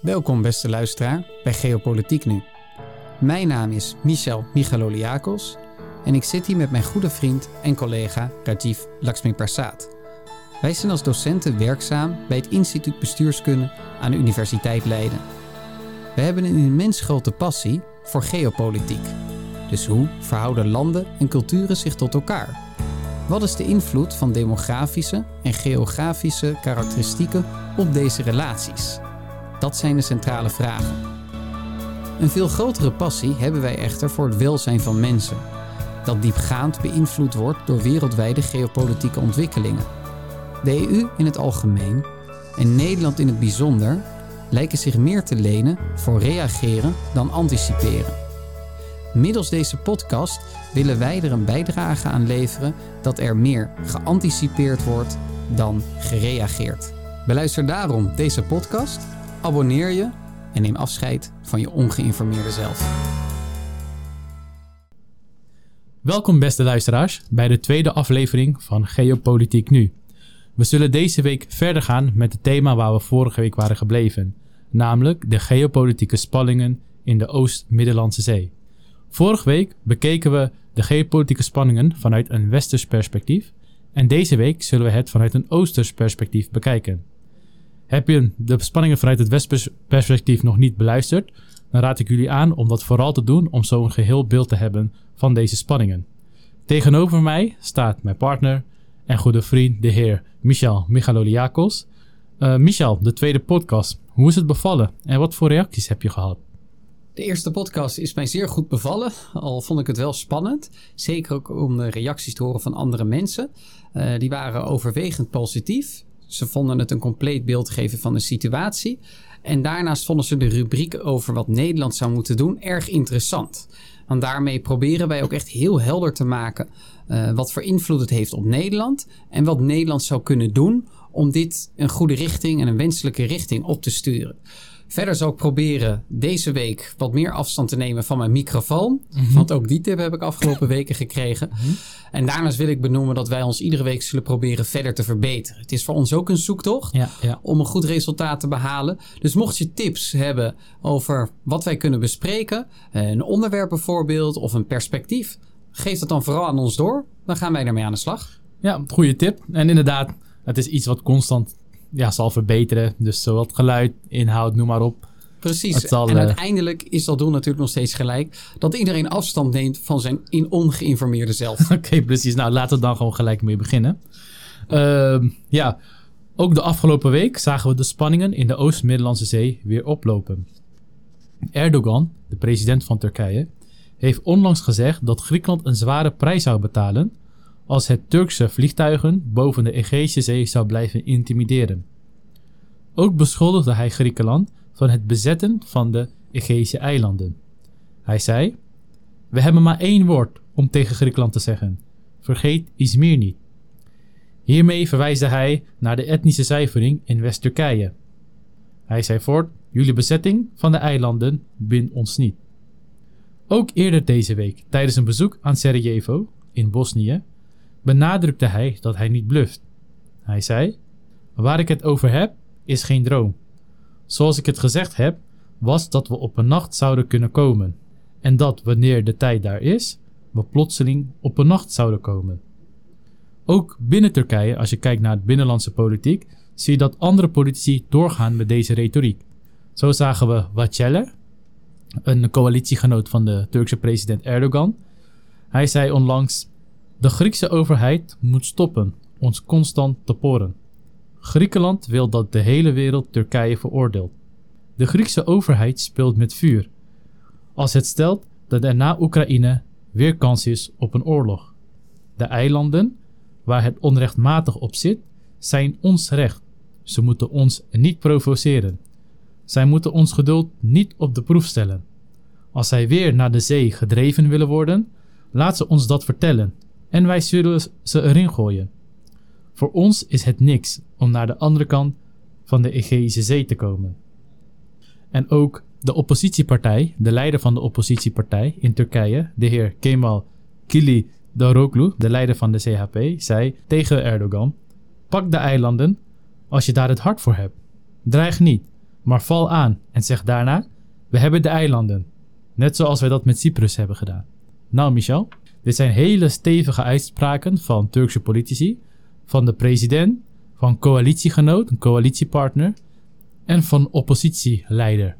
Welkom beste luisteraar bij Geopolitiek Nu. Mijn naam is Michel Michaloliakos en ik zit hier met mijn goede vriend en collega Rajiv Lakshmi Prasad. Wij zijn als docenten werkzaam bij het Instituut Bestuurskunde aan de Universiteit Leiden. We hebben een immens grote passie voor geopolitiek. Dus hoe verhouden landen en culturen zich tot elkaar? Wat is de invloed van demografische en geografische karakteristieken op deze relaties? Dat zijn de centrale vragen. Een veel grotere passie hebben wij echter voor het welzijn van mensen, dat diepgaand beïnvloed wordt door wereldwijde geopolitieke ontwikkelingen. De EU in het algemeen en Nederland in het bijzonder lijken zich meer te lenen voor reageren dan anticiperen. Middels deze podcast willen wij er een bijdrage aan leveren dat er meer geanticipeerd wordt dan gereageerd. Beluister daarom deze podcast, abonneer je en neem afscheid van je ongeïnformeerde zelf. Welkom beste luisteraars bij de tweede aflevering van Geopolitiek Nu. We zullen deze week verder gaan met het thema waar we vorige week waren gebleven, namelijk de geopolitieke spanningen in de Oost-Middellandse Zee. Vorige week bekeken we de geopolitieke spanningen vanuit een westers perspectief en deze week zullen we het vanuit een oosters perspectief bekijken. Heb je de spanningen vanuit het westers perspectief nog niet beluisterd, dan raad ik jullie aan om dat vooral te doen om zo een geheel beeld te hebben van deze spanningen. Tegenover mij staat mijn partner en goede vriend, de heer Michel Michaloliakos. Uh, Michel, de tweede podcast. Hoe is het bevallen en wat voor reacties heb je gehad? De eerste podcast is mij zeer goed bevallen, al vond ik het wel spannend. Zeker ook om de reacties te horen van andere mensen. Uh, die waren overwegend positief. Ze vonden het een compleet beeld geven van de situatie. En daarnaast vonden ze de rubriek over wat Nederland zou moeten doen erg interessant. Want daarmee proberen wij ook echt heel helder te maken uh, wat voor invloed het heeft op Nederland. En wat Nederland zou kunnen doen om dit een goede richting en een wenselijke richting op te sturen. Verder zal ik proberen deze week wat meer afstand te nemen van mijn microfoon. Mhm. Want ook die tip heb ik afgelopen weken gekregen. Mhm. En daarnaast wil ik benoemen dat wij ons iedere week zullen proberen verder te verbeteren. Het is voor ons ook een zoektocht ja, ja. om een goed resultaat te behalen. Dus mocht je tips hebben over wat wij kunnen bespreken, een onderwerp bijvoorbeeld of een perspectief, geef dat dan vooral aan ons door. Dan gaan wij ermee aan de slag. Ja, goede tip. En inderdaad, het is iets wat constant ja, zal verbeteren. Dus zowel geluid, inhoud, noem maar op. Precies. en uh... uiteindelijk is dat doel natuurlijk nog steeds gelijk. Dat iedereen afstand neemt van zijn in ongeïnformeerde zelf. Oké, precies. Nou, laten we dan gewoon gelijk mee beginnen. Uh, ja, ook de afgelopen week zagen we de spanningen in de Oost-Middellandse Zee weer oplopen. Erdogan, de president van Turkije, heeft onlangs gezegd dat Griekenland een zware prijs zou betalen als het Turkse vliegtuigen boven de Egeïsche Zee zou blijven intimideren. Ook beschuldigde hij Griekenland van het bezetten van de Egeïsche eilanden. Hij zei: We hebben maar één woord om tegen Griekenland te zeggen: vergeet Izmir niet. Hiermee verwijsde hij naar de etnische zuivering in West-Turkije. Hij zei voort: Jullie bezetting van de eilanden bindt ons niet. Ook eerder deze week, tijdens een bezoek aan Sarajevo in Bosnië, benadrukte hij dat hij niet bluft. Hij zei: Waar ik het over heb, is geen droom. Zoals ik het gezegd heb, was dat we op een nacht zouden kunnen komen, en dat wanneer de tijd daar is, we plotseling op een nacht zouden komen. Ook binnen Turkije, als je kijkt naar het binnenlandse politiek, zie je dat andere politici doorgaan met deze retoriek. Zo zagen we Vacelle, een coalitiegenoot van de Turkse president Erdogan. Hij zei onlangs: de Griekse overheid moet stoppen ons constant te poren. Griekenland wil dat de hele wereld Turkije veroordeelt. De Griekse overheid speelt met vuur. Als het stelt dat er na Oekraïne weer kans is op een oorlog. De eilanden, waar het onrechtmatig op zit, zijn ons recht. Ze moeten ons niet provoceren. Zij moeten ons geduld niet op de proef stellen. Als zij weer naar de zee gedreven willen worden, laat ze ons dat vertellen en wij zullen ze erin gooien. Voor ons is het niks om naar de andere kant van de Egeïsche Zee te komen. En ook de oppositiepartij, de leider van de oppositiepartij in Turkije, de heer Kemal Kılıçdaroğlu, de leider van de CHP, zei tegen Erdogan: Pak de eilanden als je daar het hart voor hebt. Dreig niet, Maar val aan en zeg daarna: We hebben de eilanden. Net zoals wij dat met Cyprus hebben gedaan. Nou, Michel, dit zijn hele stevige uitspraken van Turkse politici, van de president, van coalitiegenoot, een coalitiepartner en van oppositieleider.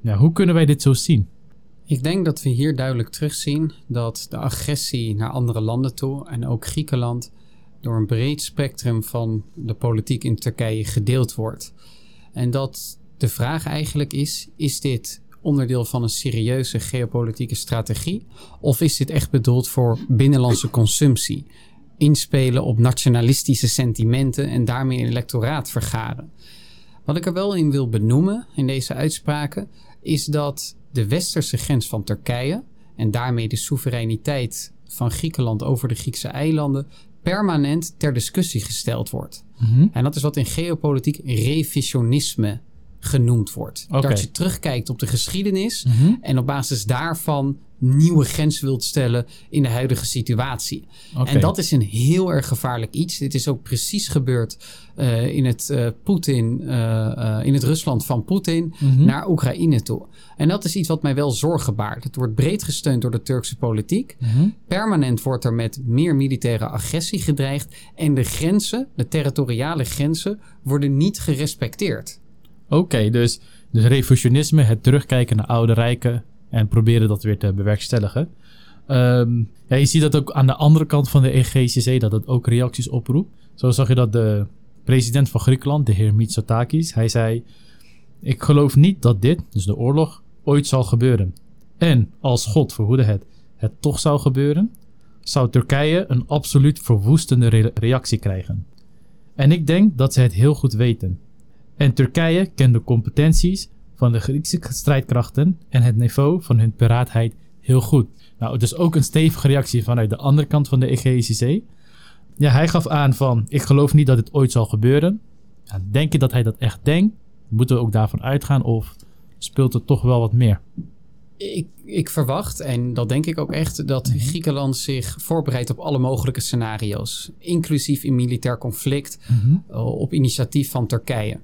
Ja, hoe kunnen wij dit zo zien? Ik denk dat we hier duidelijk terugzien dat de agressie naar andere landen toe en ook Griekenland door een breed spectrum van de politiek in Turkije gedeeld wordt. En dat de vraag eigenlijk is: is dit onderdeel van een serieuze geopolitieke strategie? Of is dit echt bedoeld voor binnenlandse consumptie? Inspelen op nationalistische sentimenten en daarmee een electoraat vergaren. Wat ik er wel in wil benoemen in deze uitspraken is dat de westerse grens van Turkije en daarmee de soevereiniteit van Griekenland over de Griekse eilanden permanent ter discussie gesteld wordt. En dat is wat in geopolitiek revisionisme genoemd wordt. Dat je terugkijkt op de geschiedenis Mhm. en op basis daarvan nieuwe grenzen wilt stellen in de huidige situatie. En dat is een heel erg gevaarlijk iets. Dit is ook precies gebeurd eh, in, het, eh, Poetin, eh, in het Rusland van Poetin Mhm. naar Oekraïne toe. En dat is iets wat mij wel zorgen baart. Het wordt breed gesteund door de Turkse politiek. Mhm. Permanent wordt er met meer militaire agressie gedreigd. En de grenzen, de territoriale grenzen, worden niet gerespecteerd. Oké, dus, dus revisionisme, het terugkijken naar oude rijken en proberen dat weer te bewerkstelligen. Ehm, ja, je ziet dat ook aan de andere kant van de Zee, dat het ook reacties oproept. Zo zag je dat de president van Griekenland, de heer Mitsotakis, hij zei... Ik geloof niet dat dit, dus de oorlog, ooit zal gebeuren. En als God verhoede het, het toch zou gebeuren, zou Turkije een absoluut verwoestende re- reactie krijgen. En ik denk dat ze het heel goed weten. En Turkije kent de competenties van de Griekse strijdkrachten en het niveau van hun paraatheid heel goed. Nou, dus ook een stevige reactie vanuit de andere kant van de Egeïsche Zee. Ja, hij gaf aan van, ik geloof niet dat het ooit zal gebeuren. Ja, denk je dat hij dat echt denkt? Moeten we ook daarvan uitgaan of speelt er toch wel wat meer? Ik, ik verwacht, en dat denk ik ook echt, dat Griekenland zich voorbereidt op alle mogelijke scenario's. Inclusief in militair conflict uh, op initiatief van Turkije.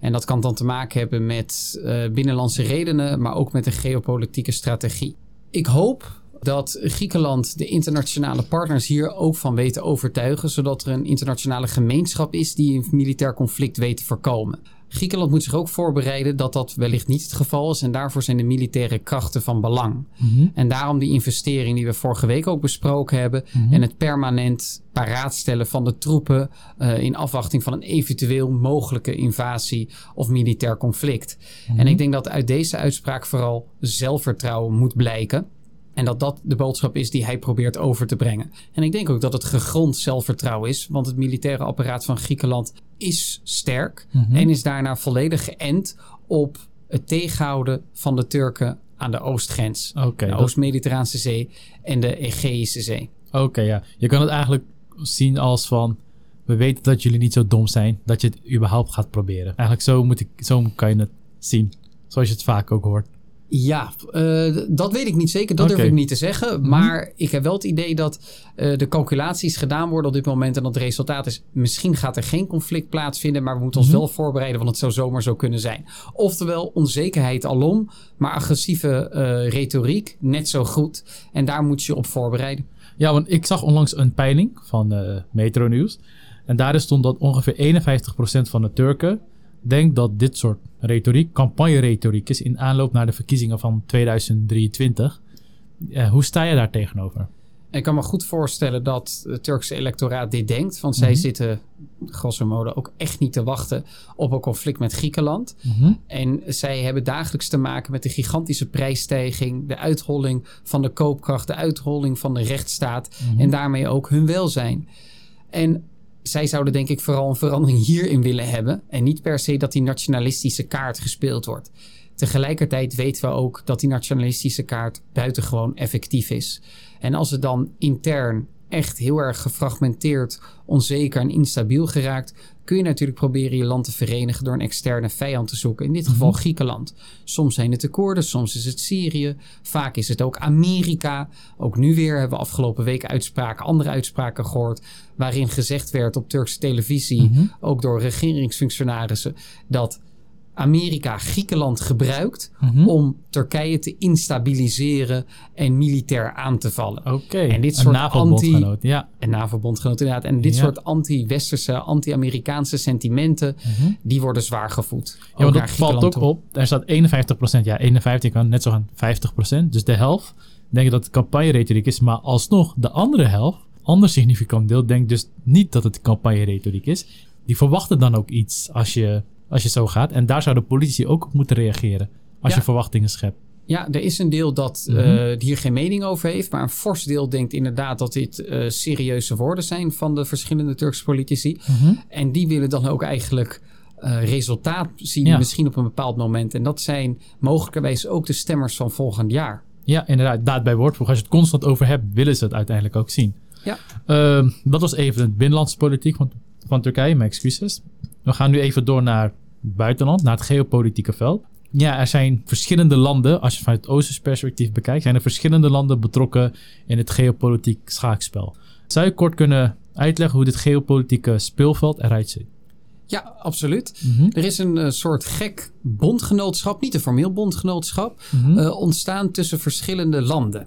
En dat kan dan te maken hebben met uh, binnenlandse redenen, maar ook met een geopolitieke strategie. Ik hoop dat Griekenland de internationale partners hier ook van weet overtuigen, zodat er een internationale gemeenschap is die een militair conflict weet te voorkomen. Griekenland moet zich ook voorbereiden dat dat wellicht niet het geval is. En daarvoor zijn de militaire krachten van belang. Mhm. En daarom die investering die we vorige week ook besproken hebben. En het permanent paraatstellen van de troepen. Uh, in afwachting van een eventueel mogelijke invasie of militair conflict. En ik denk dat uit deze uitspraak vooral zelfvertrouwen moet blijken. En dat dat de boodschap is die hij probeert over te brengen. En ik denk ook dat het gegrond zelfvertrouwen is. Want het militaire apparaat van Griekenland is sterk. Mhm. En is daarna volledig geënt op het tegenhouden van de Turken aan de oostgrens. De Oost-Mediterraanse Zee en de Egeïsche Zee. Oké, ja. Je kan het eigenlijk zien als van... We weten dat jullie niet zo dom zijn dat je het überhaupt gaat proberen. Eigenlijk zo, moet ik, zo kan je het zien. Zoals je het vaak ook hoort. Ja, eh, dat weet ik niet zeker. Dat durf ik niet te zeggen. Mhm. Maar ik heb wel het idee dat eh, de calculaties gedaan worden op dit moment. En dat het resultaat is: misschien gaat er geen conflict plaatsvinden. Maar we moeten ons Mhm. wel voorbereiden, want het zou zomaar zo kunnen zijn. Oftewel, onzekerheid alom. Maar agressieve eh, retoriek net zo goed. En daar moet je op voorbereiden. Ja, want ik zag onlangs een peiling van Metro News. En daarin stond dat ongeveer 51% van de Turken denkt dat dit soort retoriek, campagne-retoriek is in aanloop naar de verkiezingen van 2023. Eh, hoe sta je daar tegenover? Ik kan me goed voorstellen dat het Turkse electoraat dit denkt. Want zij Mhm. zitten, grosso modo, ook echt niet te wachten op een conflict met Griekenland. En zij hebben dagelijks te maken met de gigantische prijsstijging, de uitholling van de koopkracht, de uitholling van de rechtsstaat en daarmee ook hun welzijn. En zij zouden denk ik vooral een verandering hierin willen hebben en niet per se dat die nationalistische kaart gespeeld wordt. Tegelijkertijd weten we ook dat die nationalistische kaart buitengewoon effectief is. En als het dan intern echt heel erg gefragmenteerd, onzeker en instabiel geraakt, kun je natuurlijk proberen je land te verenigen door een externe vijand te zoeken. In dit geval Griekenland. Soms zijn het de Koerden, soms is het Syrië, vaak is het ook Amerika. Ook nu weer hebben we afgelopen week uitspraken, andere uitspraken gehoord, waarin gezegd werd op Turkse televisie, ook door regeringsfunctionarissen, dat Amerika Griekenland gebruikt Mhm. om Turkije te instabiliseren en militair aan te vallen. Oké, En dit soort ja. En NAVO-bondgenoot inderdaad. En dit Ja. soort anti-westerse, anti-Amerikaanse sentimenten, Mhm. die worden zwaar gevoed. Ja, want dat valt ook toe. op. Er staat 51%. Ja, 51 kan net zo gaan 50%. Dus de helft denkt dat het campagneretoriek is. Maar alsnog, de andere helft, ander significant deel, denkt dus niet dat het campagneretoriek is. Die verwachten dan ook iets als je, als je zo gaat. En daar zou de politie ook op moeten reageren. Als Ja. je verwachtingen schept. Ja, er is een deel dat Mhm. eh, hier geen mening over heeft. Maar een fors deel denkt inderdaad dat dit eh, serieuze woorden zijn van de verschillende Turkse politici. En die willen dan ook eigenlijk eh, resultaat zien, Ja. misschien op een bepaald moment. En dat zijn mogelijkerwijs ook de stemmers van volgend jaar. Ja, inderdaad. Daad bij woordvoeg. Als je het constant over hebt, willen ze het uiteindelijk ook zien. Ja. Ehm, dat was even het binnenlandse politiek van, van Turkije. Mijn excuses. We gaan nu even door naar het buitenland, naar het geopolitieke veld. Ja, er zijn verschillende landen, als je vanuit het Oosters perspectief bekijkt, zijn er verschillende landen betrokken in het geopolitiek schaakspel. Zou je kort kunnen uitleggen hoe dit geopolitieke speelveld eruit ziet? Ja, absoluut. Mhm. Er is een eh, soort gek bondgenootschap, niet een formeel bondgenootschap, Mhm. eh, ontstaan tussen verschillende landen.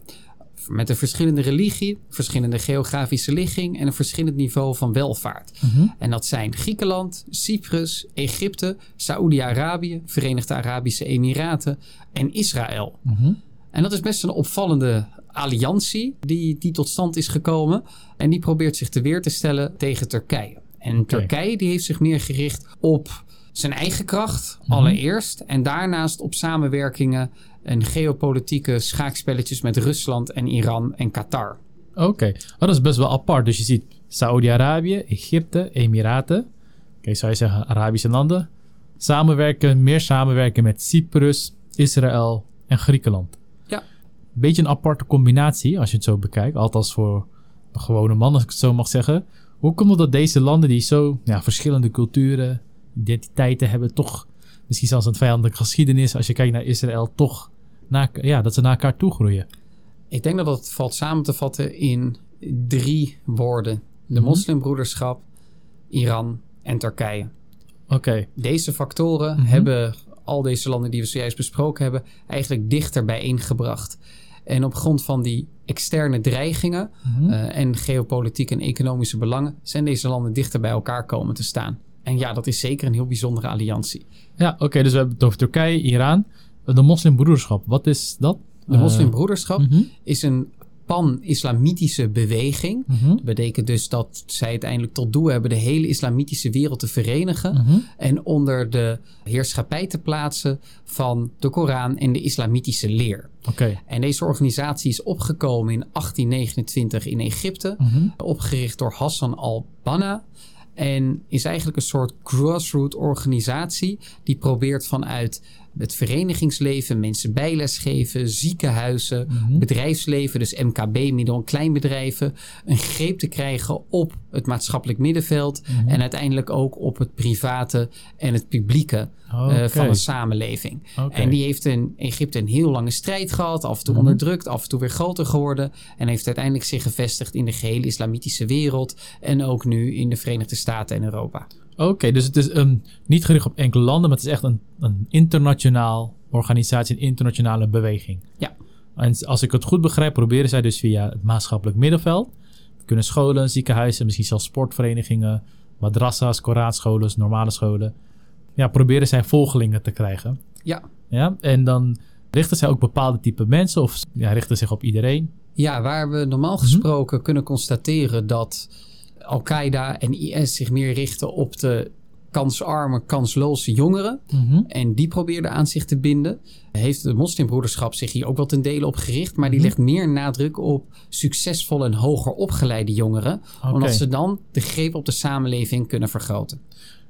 Met een verschillende religie, verschillende geografische ligging en een verschillend niveau van welvaart. Mhm. En dat zijn Griekenland, Cyprus, Egypte, Saoedi-Arabië, Verenigde Arabische Emiraten en Israël. Mhm. En dat is best een opvallende alliantie die, die tot stand is gekomen. En die probeert zich te weer te stellen tegen Turkije. En Turkije die heeft zich meer gericht op zijn eigen kracht allereerst. En daarnaast op samenwerkingen en geopolitieke schaakspelletjes met Rusland en Iran en Qatar. Oké, oh, dat is best wel apart. Dus je ziet Saoedi-Arabië, Egypte, Emiraten. Oké, zou je zeggen Arabische landen. Samenwerken, meer samenwerken met Cyprus, Israël en Griekenland. Ja. Beetje een aparte combinatie als je het zo bekijkt. Althans voor een gewone man, als ik het zo mag zeggen. Hoe komt het dat deze landen die zo ja, verschillende culturen, identiteiten hebben, toch misschien zelfs een vijandelijke geschiedenis, als je kijkt naar Israël, toch naar, ja, dat ze naar elkaar toe groeien? Ik denk dat dat valt samen te vatten in drie woorden. De Mhm. moslimbroederschap, Iran en Turkije. Oké, Deze factoren Mhm. hebben al deze landen die we zojuist besproken hebben, eigenlijk dichter bijeengebracht. En op grond van die externe dreigingen Mhm. eh, en geopolitieke en economische belangen zijn deze landen dichter bij elkaar komen te staan. En ja, dat is zeker een heel bijzondere alliantie. Ja, oké, dus we hebben het over Turkije, Iran. De moslimbroederschap, wat is dat? De moslimbroederschap Mhm, is een pan-islamitische beweging. mhm, Dat betekent dus dat zij uiteindelijk tot doel hebben de hele islamitische wereld te verenigen. mhm. en onder de heerschappij te plaatsen van de Koran en de islamitische leer. Oké. En deze organisatie is opgekomen in 1829 in Egypte, opgericht door Hassan al-Banna. En is eigenlijk een soort grassroot organisatie die probeert vanuit het verenigingsleven mensen bijles geven, ziekenhuizen, Mhm. bedrijfsleven, dus MKB, middel- en kleinbedrijven, een greep te krijgen op het maatschappelijk middenveld Mhm. en uiteindelijk ook op het private en het publieke eh, van een samenleving. En die heeft in Egypte een heel lange strijd gehad, af en toe Mhm. onderdrukt, af en toe weer groter geworden en heeft uiteindelijk zich gevestigd in de gehele islamitische wereld en ook nu in de Verenigde Staten en Europa. Oké, dus het is een, niet gericht op enkele landen, maar het is echt een, een internationaal organisatie, een internationale beweging. Ja. En als ik het goed begrijp, proberen zij dus via het maatschappelijk middenveld. Het kunnen scholen, ziekenhuizen, misschien zelfs sportverenigingen, madrassa's, Koranscholen, normale scholen. Ja, proberen zij volgelingen te krijgen. Ja. Ja, en dan richten zij ook bepaalde type mensen of ja, richten zich op iedereen. Ja, waar we normaal gesproken kunnen constateren dat Al-Qaeda en IS zich meer richten op de kansarme, kansloze jongeren. En die probeerden aan zich te binden. Heeft de moslimbroederschap zich hier ook wel ten dele op gericht. Maar die Mhm. legt meer nadruk op succesvolle en hoger opgeleide jongeren. Omdat ze dan de greep op de samenleving kunnen vergroten.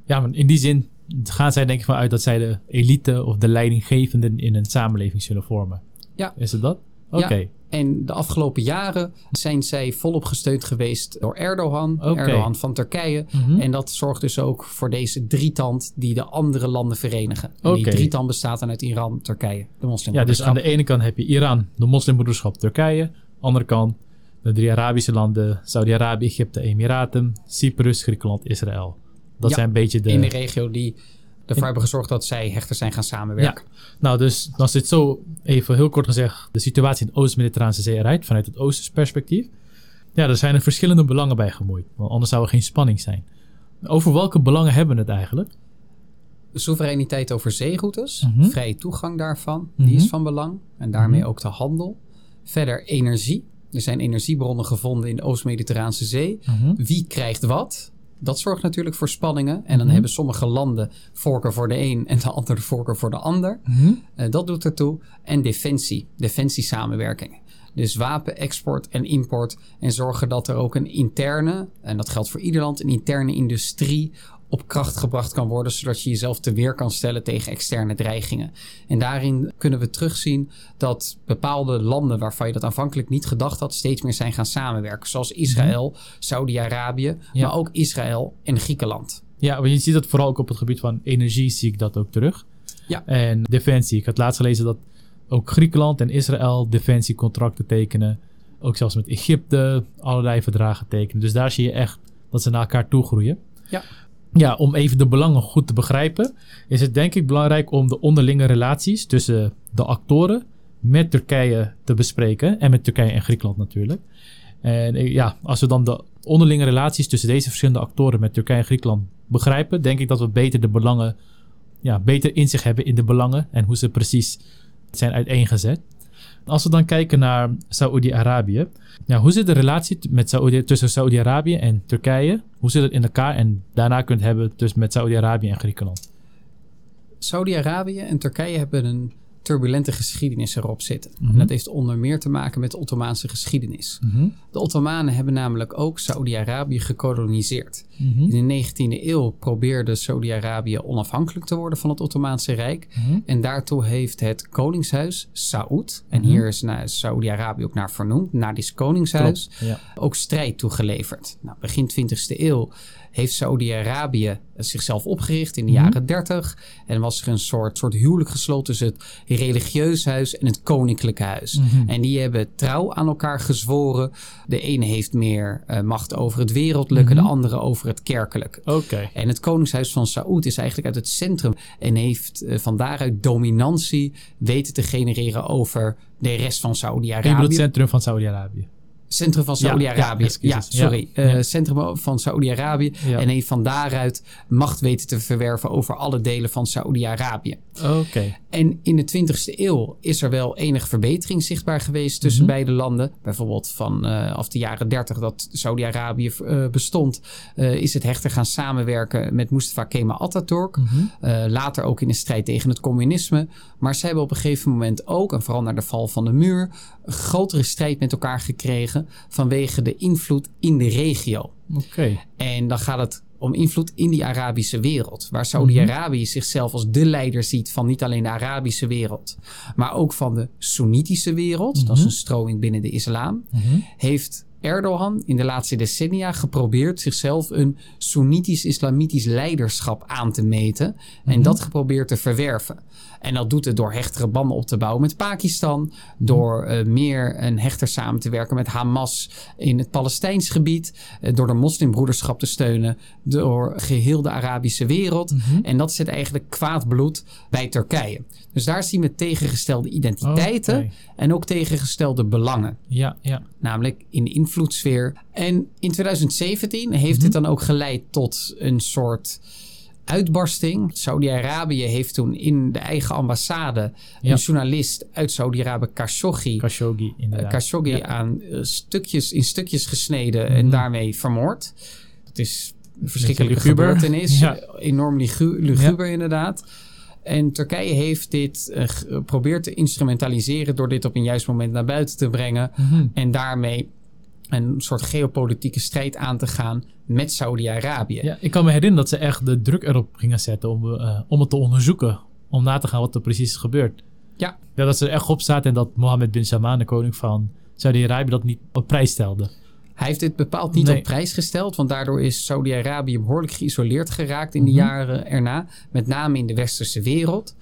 Ja, maar in die zin gaan zij denk ik vanuit dat zij de elite of de leidinggevenden in een samenleving zullen vormen. Ja. Is het dat? Oké. Ja. En de afgelopen jaren zijn zij volop gesteund geweest door Erdogan. Erdogan van Turkije. Mhm. En dat zorgt dus ook voor deze drietand die de andere landen verenigen. En. Die drietand bestaat dan uit Iran, Turkije, de Ja, dus moslimbroederschap. aan de ene kant heb je Iran, de moslimbroederschap Turkije. Andere kant de drie Arabische landen, Saudi-Arabië, Egypte, Emiraten, Cyprus, Griekenland, Israël. Dat Ja, zijn een beetje de... In de regio die ervoor hebben gezorgd dat zij hechter zijn gaan samenwerken. Nou, dus dan zit zo even heel kort gezegd de situatie in de Oost-Mediterrane Zee eruit vanuit het Oosters perspectief. Ja, er zijn er verschillende belangen bij gemoeid, want anders zou er geen spanning zijn. Over welke belangen hebben we het eigenlijk? soevereiniteit over zeeroutes, Mhm. vrije toegang daarvan, Mhm. die is van belang. En daarmee Mhm. ook de handel. Verder energie. Er zijn energiebronnen gevonden in de Oost-Mediterraanse Zee. Wie krijgt wat? Dat zorgt natuurlijk voor spanningen. En dan Mhm. hebben sommige landen voorkeur voor de een en de andere voorkeur voor de ander. Eh, dat doet ertoe. En defensie, defensiesamenwerking. Dus wapenexport en import. En zorgen dat er ook een interne, en dat geldt voor ieder land, een interne industrie op kracht gebracht kan worden, zodat je jezelf te weer kan stellen tegen externe dreigingen. En daarin kunnen we terugzien dat bepaalde landen waarvan je dat aanvankelijk niet gedacht had, steeds meer zijn gaan samenwerken. Zoals Israël, Saudi-Arabië, Ja. maar ook Israël en Griekenland. Ja, maar je ziet dat vooral ook op het gebied van energie zie ik dat ook terug. Ja. En defensie. Ik had laatst gelezen dat ook Griekenland en Israël defensiecontracten tekenen. Ook zelfs met Egypte allerlei verdragen tekenen. Dus daar zie je echt dat ze naar elkaar toe groeien. Ja. Ja, om even de belangen goed te begrijpen, is het denk ik belangrijk om de onderlinge relaties tussen de actoren met Turkije te bespreken. En met Turkije en Griekenland natuurlijk. En eh, ja, als we dan de onderlinge relaties tussen deze verschillende actoren met Turkije en Griekenland begrijpen, denk ik dat we beter de belangen, ja, beter inzicht hebben in de belangen en hoe ze precies zijn uiteengezet. Als we dan kijken naar Saoedi-Arabië, ja, hoe zit de relatie met Saoedi, tussen Saoedi-Arabië en Turkije? Hoe zit het in elkaar? En daarna kunt hebben tussen met Saoedi-Arabië en Griekenland. Saudi-Arabië en Turkije hebben een turbulente geschiedenis erop zitten. Mhm. En dat heeft onder meer te maken met de Ottomaanse geschiedenis. De Ottomanen hebben namelijk ook Saudi-Arabië gekoloniseerd. Mhm. In de 19e eeuw probeerde Saudi-Arabië onafhankelijk te worden van het Ottomaanse Rijk. Mhm. En daartoe heeft het koningshuis Saoed, en Mhm. hier is Saudi-Arabië ook naar vernoemd, naar dit koningshuis, Klopt, Ja. ook strijd toegeleverd. Nou, begin 20e eeuw heeft Saudi-Arabië zichzelf opgericht in de Mhm. jaren 30. En was er een soort, soort huwelijk gesloten tussen het religieus huis en het koninklijke huis. Mhm. En die hebben trouw aan elkaar gezworen. De ene heeft meer eh, macht over het wereldlijke, Mhm. de andere over het kerkelijke. Oké. En het Koningshuis van Saoed is eigenlijk uit het centrum en heeft eh, van daaruit dominantie weten te genereren over de rest van bedoel het centrum van Saudi-Arabië. Centrum van Ja, Saoedi-Arabië. ja, sorry. Ja. Eh. Centrum van Saoedi-Arabië. Ja. En heeft van daaruit macht weten te verwerven over alle delen van Saoedi-Arabië. Oké. En in de 20e eeuw is er wel enige verbetering zichtbaar geweest tussen Mhm. beide landen. Bijvoorbeeld vanaf de jaren 30 dat Saudi-Arabië eh, bestond, eh, is het hechter gaan samenwerken met Mustafa Kemal Atatürk. Mhm. Eh, later ook in de strijd tegen het communisme. Maar zij hebben op een gegeven moment ook, en vooral na de val van de muur, een grotere strijd met elkaar gekregen vanwege de invloed in de regio. Oké. En dan gaat het om invloed in die Arabische wereld. Waar Saudi-Arabië Mhm. zichzelf als de leider ziet van niet alleen de Arabische wereld, maar ook van de Soenitische wereld. Dat is Mhm. een stroming binnen de islam. Mhm. Heeft Erdogan in de laatste decennia geprobeerd zichzelf een Soenitisch-islamitisch leiderschap aan te meten. En Mhm. dat geprobeerd te verwerven. En dat doet het door hechtere banden op te bouwen met Pakistan. Door eh, meer en hechter samen te werken met Hamas in het Palestijns gebied. eh, door de moslimbroederschap te steunen. Door geheel de Arabische wereld. Mhm. En dat zet eigenlijk kwaad bloed bij Turkije. Dus daar zien we tegengestelde identiteiten. En ook tegengestelde belangen Ja, ja. namelijk in de invloedssfeer. En in 2017 heeft Mhm. dit dan ook geleid tot een soort uitbarsting. Saudi-Arabië heeft toen in de eigen ambassade Ja. een journalist uit Saudi-Arabië, Khashoggi, Khashoggi, inderdaad. eh, Khashoggi Ja. aan eh, stukjes, in stukjes gesneden Mhm. en daarmee vermoord. Dat is een verschrikkelijke gebeurtenis. Ja. Enorm ligu- luguber inderdaad. En Turkije heeft dit eh, geprobeerd te instrumentaliseren door dit op een juist moment naar buiten te brengen. Mhm. En daarmee een soort geopolitieke strijd aan te gaan met Saudi-Arabië. Ja, ik kan me herinneren dat ze echt de druk erop gingen zetten om, eh, om het te onderzoeken. Om na te gaan wat er precies is gebeurd. Ja. ja dat ze er echt op staat en dat Mohammed bin Salman, de koning van Saudi-Arabië, dat niet op prijs stelde. Hij heeft dit bepaald niet Nee. op prijs gesteld, want daardoor is Saudi-Arabië behoorlijk geïsoleerd geraakt in de Mhm. jaren erna, met name in de westerse wereld.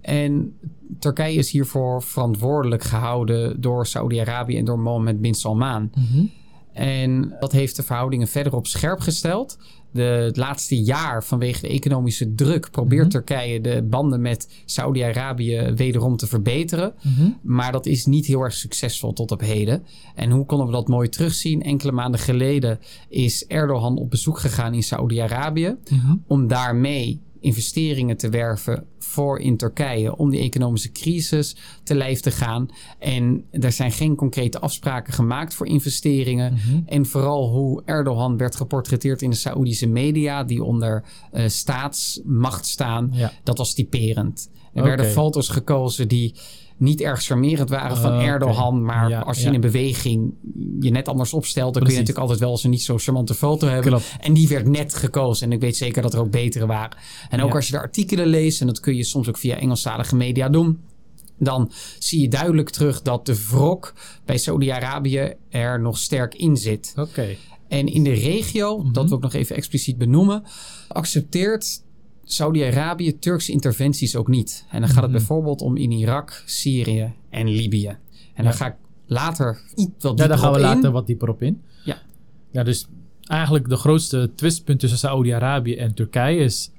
En Turkije is hiervoor verantwoordelijk gehouden door Saudi-Arabië en door Mohammed bin Salman. Mhm. En dat heeft de verhoudingen verder op scherp gesteld. De, het laatste jaar vanwege de economische druk probeert Mhm. Turkije de banden met Saudi-Arabië wederom te verbeteren. Mhm. Maar dat is niet heel erg succesvol tot op heden. En hoe konden we dat mooi terugzien? Enkele maanden geleden is Erdogan op bezoek gegaan in Saudi-Arabië Mhm. om daarmee investeringen te werven voor in Turkije om die economische crisis te lijf te gaan. En er zijn geen concrete afspraken gemaakt voor investeringen. Mhm. En vooral hoe Erdogan werd geportretteerd in de Saoedische media, die onder eh, staatsmacht staan, Ja. dat was typerend. Er werden foto's gekozen die niet erg charmerend waren van oké. Erdogan. Maar Ja, als je ja. in een beweging je net anders opstelt, dan kun je natuurlijk altijd wel eens een niet zo charmante foto hebben. Klopt. En die werd net gekozen. En ik weet zeker dat er ook betere waren. En ook Ja. als je de artikelen leest, en dat kun je soms ook via Engelstalige media doen. Dan zie je duidelijk terug dat de wrok bij Saudi-Arabië er nog sterk in zit. Oké. En in de regio, Mhm. dat wil ik nog even expliciet benoemen, accepteert Saudi-Arabië Turkse interventies ook niet. En dan gaat het Mhm. bijvoorbeeld om in Irak, Syrië en Libië. En Ja. dan ga ik later iets wat Ja, dieper daar gaan we op in. later wat dieper op in. Ja. Ja, dus eigenlijk de grootste twistpunt tussen Saoedi-Arabië en Turkije is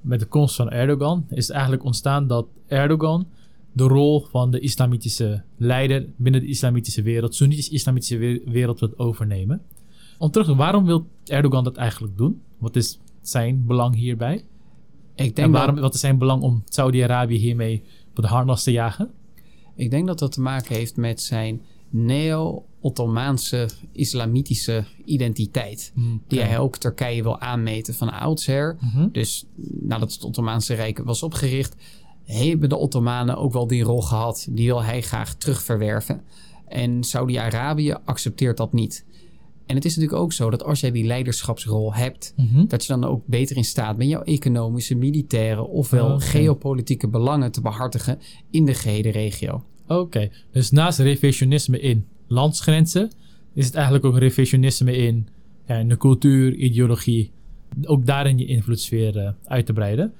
met de komst van Erdogan is eigenlijk ontstaan dat Erdogan de rol van de islamitische leider binnen de islamitische wereld, Soenitische islamitische we- wereld wil overnemen. Om terug te waarom wil Erdogan dat eigenlijk doen? Wat is zijn belang hierbij? Ik denk En dat- waarom, wat is zijn belang om Saudi-Arabië hiermee op de harnas te jagen? Ik denk dat dat te maken heeft met zijn neo-Ottomaanse islamitische identiteit. Die hij ook Turkije wil aanmeten van oudsher. Mhm. Dus nadat het Ottomaanse Rijk was opgericht, hebben de Ottomanen ook wel die rol gehad. Die wil hij graag terugverwerven. En Saudi-Arabië accepteert dat niet. En het is natuurlijk ook zo dat als jij die leiderschapsrol hebt, Mhm. dat je dan ook beter in staat bent jouw economische, militaire ofwel Oké. geopolitieke belangen te behartigen in de gehele regio. Oké, dus naast revisionisme in landsgrenzen is het eigenlijk ook revisionisme in, ja, in de cultuur, ideologie. Ook daarin je invloedssfeer eh, uit te breiden.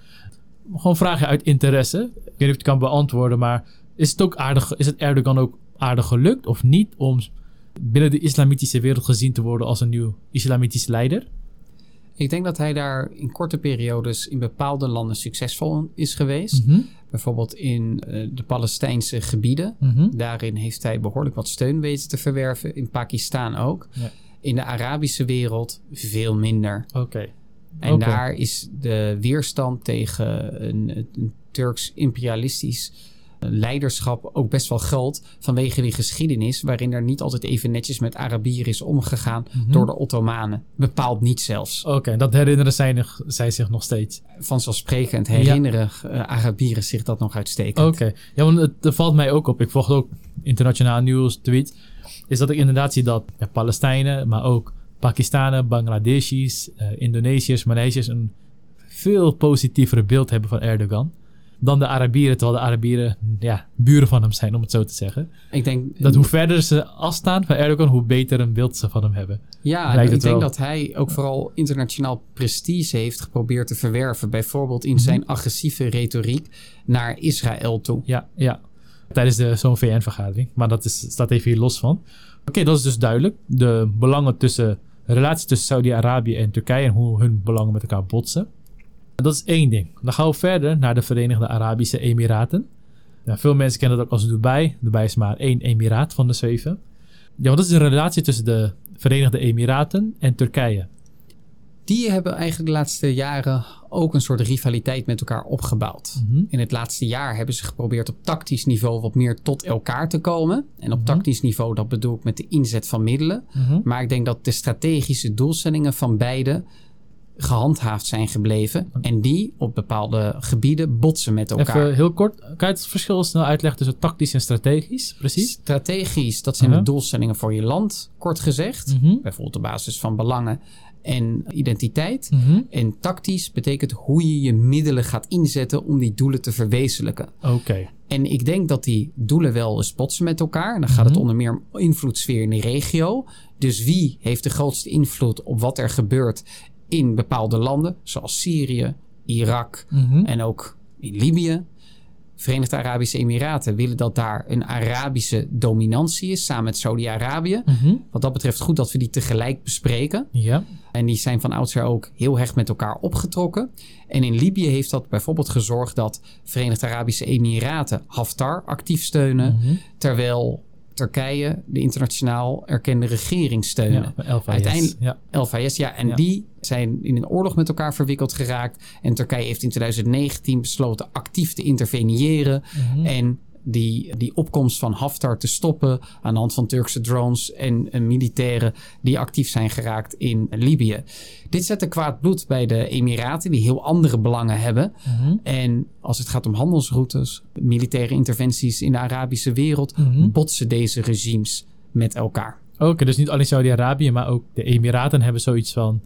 Gewoon vragen uit interesse. Ik weet niet of je het kan beantwoorden, maar is het ook aardig, is het Erdogan ook aardig gelukt of niet om binnen de islamitische wereld gezien te worden als een nieuw islamitisch leider? Ik denk dat hij daar in korte periodes in bepaalde landen succesvol is geweest. Mhm, Bijvoorbeeld in eh, de Palestijnse gebieden. mhm. Daarin heeft hij behoorlijk wat steun weten te verwerven. In Pakistan ook. Ja. In de Arabische wereld veel minder. Oké. En daar is de weerstand tegen een, een Turks imperialistisch leiderschap ook best wel groot. Vanwege die geschiedenis waarin er niet altijd even netjes met Arabieren is omgegaan Mhm. door de Ottomanen. Bepaald niet zelfs. Oké, dat herinneren zij, nog- zij zich nog steeds. Vanzelfsprekend herinneren eh, Arabieren zich dat nog uitstekend. Oké. Ja, want het, het valt mij ook op. Ik volg ook internationaal nieuws, tweet. Is dat ik inderdaad zie dat ja, Palestijnen, maar ook Pakistanen, Bangladeshis, eh, Indonesiërs, Maleisiërs een veel positievere beeld hebben van Erdogan dan de Arabieren, terwijl de Arabieren ja, buren van hem zijn, om het zo te zeggen. Ik denk Dat hoe verder ze afstaan van Erdogan, hoe beter een beeld ze van hem hebben. Ja, ik denk wel. dat hij ook vooral internationaal prestige heeft geprobeerd te verwerven. Bijvoorbeeld in Mhm. zijn agressieve retoriek naar Israël toe. Ja, ja. Tijdens de, zo'n VN-vergadering. Maar dat is, staat even hier los van. Oké, dat is dus duidelijk. De belangen tussen, de relatie tussen Saudi-Arabië en Turkije en hoe hun belangen met elkaar botsen. Dat is één ding. Dan gaan we verder naar de Verenigde Arabische Emiraten. Nou, veel mensen kennen dat ook als Dubai. Dubai is maar één emiraat van de zeven. Ja, want dat is een relatie tussen de Verenigde Emiraten en Turkije. Die hebben eigenlijk de laatste jaren ook een soort rivaliteit met elkaar opgebouwd. Mhm. In het laatste jaar hebben ze geprobeerd op tactisch niveau wat meer tot elkaar te komen. En op Mhm. tactisch niveau, dat bedoel ik met de inzet van middelen. Mhm. Maar ik denk dat de strategische doelstellingen van beide gehandhaafd zijn gebleven. En die op bepaalde gebieden botsen met elkaar. Even heel kort. Kan je het verschil snel uitleggen tussen tactisch en strategisch? Precies. Strategisch, dat zijn Uh-huh. de doelstellingen voor je land, kort gezegd. Mhm. Bijvoorbeeld op basis van belangen en identiteit. Mhm. En tactisch betekent hoe je je middelen gaat inzetten om die doelen te verwezenlijken. Oké. En ik denk dat die doelen wel eens botsen met elkaar. Dan gaat het Mhm. onder meer om invloedssfeer in de regio. Dus wie heeft de grootste invloed op wat er gebeurt in bepaalde landen, zoals Syrië, Irak Mhm. en ook in Libië. Verenigde Arabische Emiraten willen dat daar een Arabische dominantie is samen met Saudi-Arabië. Mhm. Wat dat betreft goed dat we die tegelijk bespreken. Ja. En die zijn van oudsher ook heel hecht met elkaar opgetrokken. En in Libië heeft dat bijvoorbeeld gezorgd dat Verenigde Arabische Emiraten Haftar actief steunen. Mhm. Terwijl Turkije de internationaal erkende regering steunen. Ja, Elfa, Uiteindelijk- Ja. LVS, ja, en Ja. die zijn in een oorlog met elkaar verwikkeld geraakt. En Turkije heeft in 2019 besloten actief te interveneren. Mhm. En die, die opkomst van Haftar te stoppen aan de hand van Turkse drones en militairen die actief zijn geraakt in Libië. Dit zette kwaad bloed bij de Emiraten, die heel andere belangen hebben. Mhm. En als het gaat om handelsroutes, militaire interventies in de Arabische wereld, Mhm. botsen deze regimes met elkaar. Oké, dus niet alleen Saudi-Arabië, maar ook de Emiraten hebben zoiets van...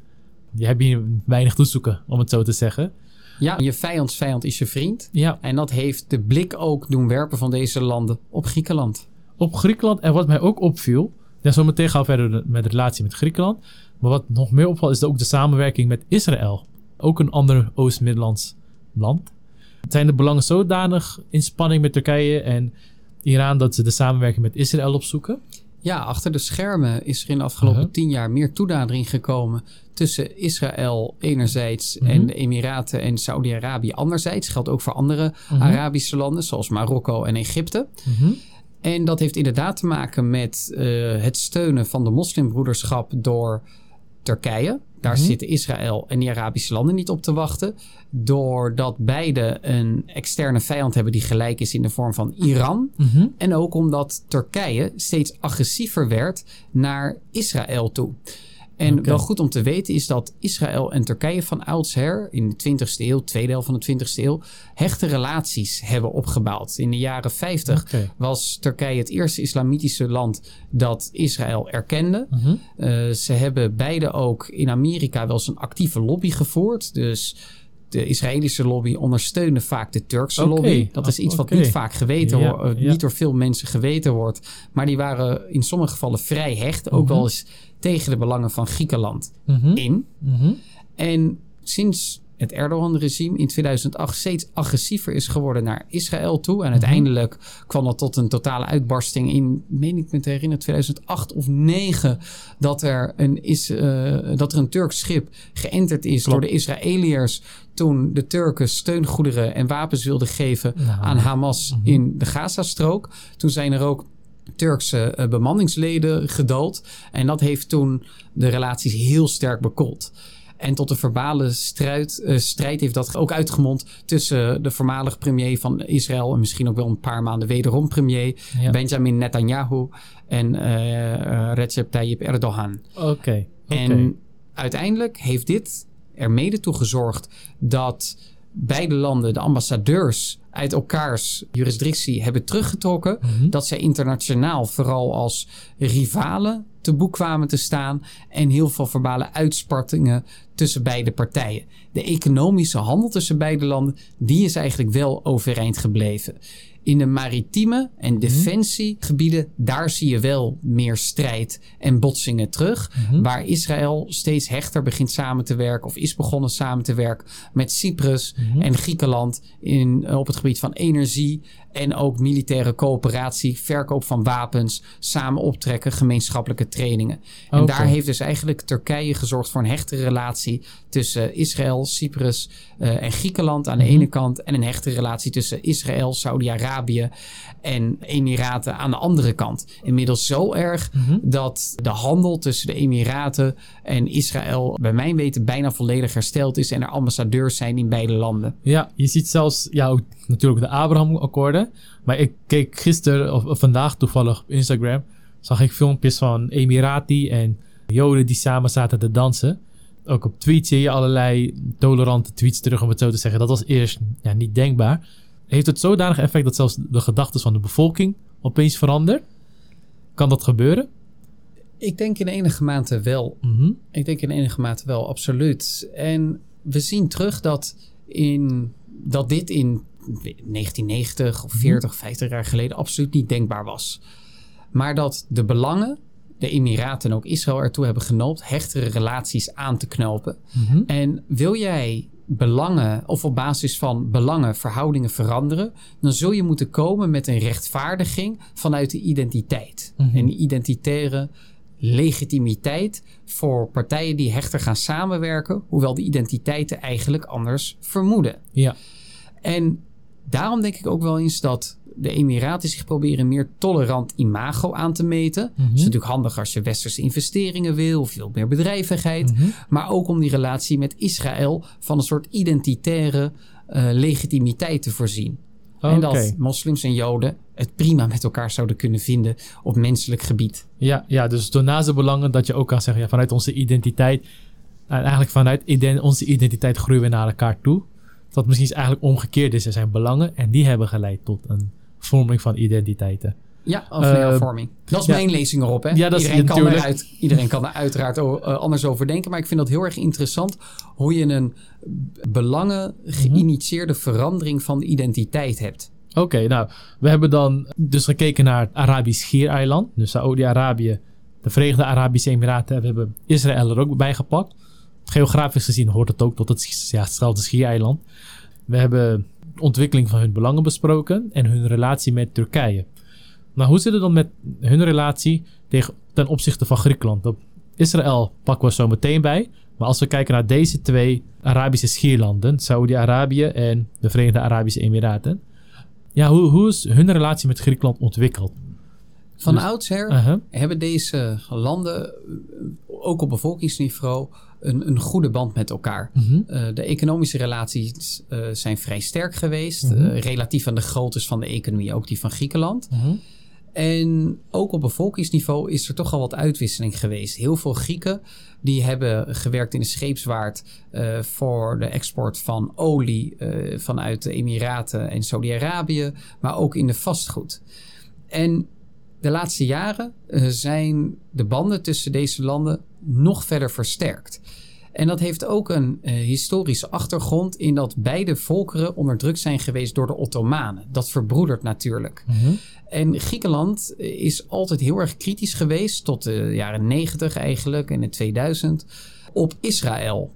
Die hebben hier weinig toezoeken, om het zo te zeggen. Ja, je vijands vijand is je vriend. Ja, En dat heeft de blik ook doen werpen van deze landen op Griekenland. op Griekenland. En wat mij ook opviel... Ja, zometeen gaan we verder met de relatie met Griekenland. Maar wat nog meer opvalt is ook de samenwerking met Israël. Ook een ander Oost-Middellands land. Zijn de belangen zodanig in spanning met Turkije en Iran... dat ze de samenwerking met Israël opzoeken? Ja, achter de schermen is er in de afgelopen Uh-huh. tien jaar meer toenadering gekomen tussen Israël enerzijds en de Emiraten en Saudi-Arabië anderzijds. Geldt ook voor andere Mhm. Arabische landen zoals Marokko en Egypte. Mhm. En dat heeft inderdaad te maken met eh, het steunen van de moslimbroederschap door Turkije. Daar Mhm. zitten Israël en die Arabische landen niet op te wachten. Doordat beide een externe vijand hebben die gelijk is in de vorm van Iran. Mhm. En ook omdat Turkije steeds agressiever werd naar Israël toe. En wel goed om te weten is dat Israël en Turkije van oudsher in de 20ste eeuw, tweede helft van de 20ste eeuw, hechte relaties hebben opgebouwd. In de jaren 50 Oké. was Turkije het eerste islamitische land dat Israël erkende. Mhm. Eh, ze hebben beide ook in Amerika wel eens een actieve lobby gevoerd. Dus de Israëlische lobby ondersteunde vaak de Turkse lobby. Dat is iets wat niet vaak geweten Ja, wordt, ja. niet door veel mensen geweten wordt. Maar die waren in sommige gevallen vrij hecht, ook Mhm. wel eens tegen de belangen van Griekenland Mhm. in. Mhm. En sinds het Erdogan-regime in 2008 steeds agressiever is geworden naar Israël toe. Mhm. En uiteindelijk kwam dat tot een totale uitbarsting in, meen ik me te herinneren, 2008 of 2009. Dat er een, is, eh, dat er een Turks schip geënterd is Klopt. door de Israëliërs. Toen de Turken steungoederen en wapens wilden geven Nou, aan Hamas Mhm. in de Gazastrook. Toen zijn er ook Turkse eh, bemanningsleden gedood. En dat heeft toen de relaties heel sterk bekoeld. En tot een verbale strijd, eh, strijd heeft dat ook uitgemond tussen de voormalig premier van Israël en misschien ook wel een paar maanden wederom premier Ja. Benjamin Netanyahu en eh, Recep Tayyip Erdogan. Oké. oké. En uiteindelijk heeft dit er mede toe gezorgd dat beide landen de ambassadeurs uit elkaars jurisdictie hebben teruggetrokken. Mhm. Dat zij internationaal vooral als rivalen te boek kwamen te staan. En heel veel verbale uitspartingen tussen beide partijen. De economische handel tussen beide landen, die is eigenlijk wel overeind gebleven. In de maritieme en defensiegebieden, daar zie je wel meer strijd en botsingen terug. Mhm. Waar Israël steeds hechter begint samen te werken of is begonnen samen te werken met Cyprus Mhm. en Griekenland in, op het gebied van energie en ook militaire coöperatie, verkoop van wapens, samen optrekken, gemeenschappelijke trainingen. En daar heeft dus eigenlijk Turkije gezorgd voor een hechte relatie tussen Israël, Cyprus eh, en Griekenland aan de Mhm. ene kant en een hechte relatie tussen Israël, Saudi-Arabië en Emiraten aan de andere kant. Inmiddels zo erg Mhm. dat de handel tussen de Emiraten en Israël bij mijn weten bijna volledig hersteld is en er ambassadeurs zijn in beide landen. Ja, je ziet zelfs ja, ook natuurlijk de Abraham-akkoorden. Maar ik keek gisteren of, of vandaag toevallig op Instagram. Zag ik filmpjes van Emirati en Joden die samen zaten te dansen. Ook op tweets zie je allerlei tolerante tweets terug, om het zo te zeggen. Dat was eerst ja, niet denkbaar. Heeft het zodanig effect dat zelfs de gedachten van de bevolking opeens veranderen? Kan dat gebeuren? Ik denk in enige mate wel. Mhm. Ik denk in enige mate wel, absoluut. En we zien terug dat, in, dat dit in 1990 of 40, 50 jaar geleden absoluut niet denkbaar was. Maar dat de belangen, de Emiraten en ook Israël ertoe hebben genoopt hechtere relaties aan te knopen. Mhm. En wil jij belangen of op basis van belangen verhoudingen veranderen, dan zul je moeten komen met een rechtvaardiging vanuit de identiteit. Mhm. Een identitaire legitimiteit voor partijen die hechter gaan samenwerken, hoewel de identiteiten eigenlijk anders vermoeden. Ja. En daarom denk ik ook wel eens dat de Emiraten zich proberen meer tolerant imago aan te meten. Mhm. Dat is natuurlijk handig als je westerse investeringen wil of je wilt meer bedrijvigheid. Mhm. Maar ook om die relatie met Israël van een soort identitaire eh, legitimiteit te voorzien. En dat moslims en joden het prima met elkaar zouden kunnen vinden op menselijk gebied. Ja, ja, dus door naast de belangen dat je ook kan zeggen, ja, vanuit onze identiteit, en eigenlijk vanuit onze identiteit groeien we naar elkaar toe. Dat misschien eigenlijk omgekeerd is. Er zijn belangen en die hebben geleid tot een vorming van identiteiten. Ja, of Eh, hervorming. Dat is ja. mijn lezing erop. Hè? Ja, dat is iedereen, kan eruit, iedereen kan er uiteraard eh, anders over denken. Maar ik vind dat heel erg interessant hoe je een belangen geïnitieerde verandering van de identiteit hebt. Oké, nou, we hebben dan dus gekeken naar het Arabisch Schiereiland. Dus Saoedi-Arabië, de Verenigde Arabische Emiraten. en We hebben Israël er ook bij gepakt. Geografisch gezien hoort het ook tot het ja, hetzelfde Schiereiland. We hebben de ontwikkeling van hun belangen besproken en hun relatie met Turkije. Nou, hoe zit het dan met hun relatie tegen, ten opzichte van Griekenland? Op Israël pakken we zo meteen bij. Maar als we kijken naar deze twee Arabische schierlanden, Saoedi-Arabië en de Verenigde Arabische Emiraten. Ja, hoe, hoe is hun relatie met Griekenland ontwikkeld? Van Dus- oudsher hebben deze landen, eh, ook op bevolkingsniveau, een, een goede band met elkaar. Mhm. Eh, de economische relaties eh, zijn vrij sterk geweest. Mhm. eh, relatief aan de grootte van de economie, ook die van Griekenland. Mhm. En ook op bevolkingsniveau is er toch al wat uitwisseling geweest. Heel veel Grieken die hebben gewerkt in de scheepswaard voor de export van olie vanuit de Emiraten en Saudi-Arabië, maar ook in de vastgoed. En de laatste jaren zijn de banden tussen deze landen nog verder versterkt. En dat heeft ook een eh, historische achtergrond in dat beide volkeren onderdrukt zijn geweest door de Ottomanen. Dat verbroedert natuurlijk. Mhm. En Griekenland is altijd heel erg kritisch geweest, tot de jaren 90 eigenlijk en de 2000, op Israël.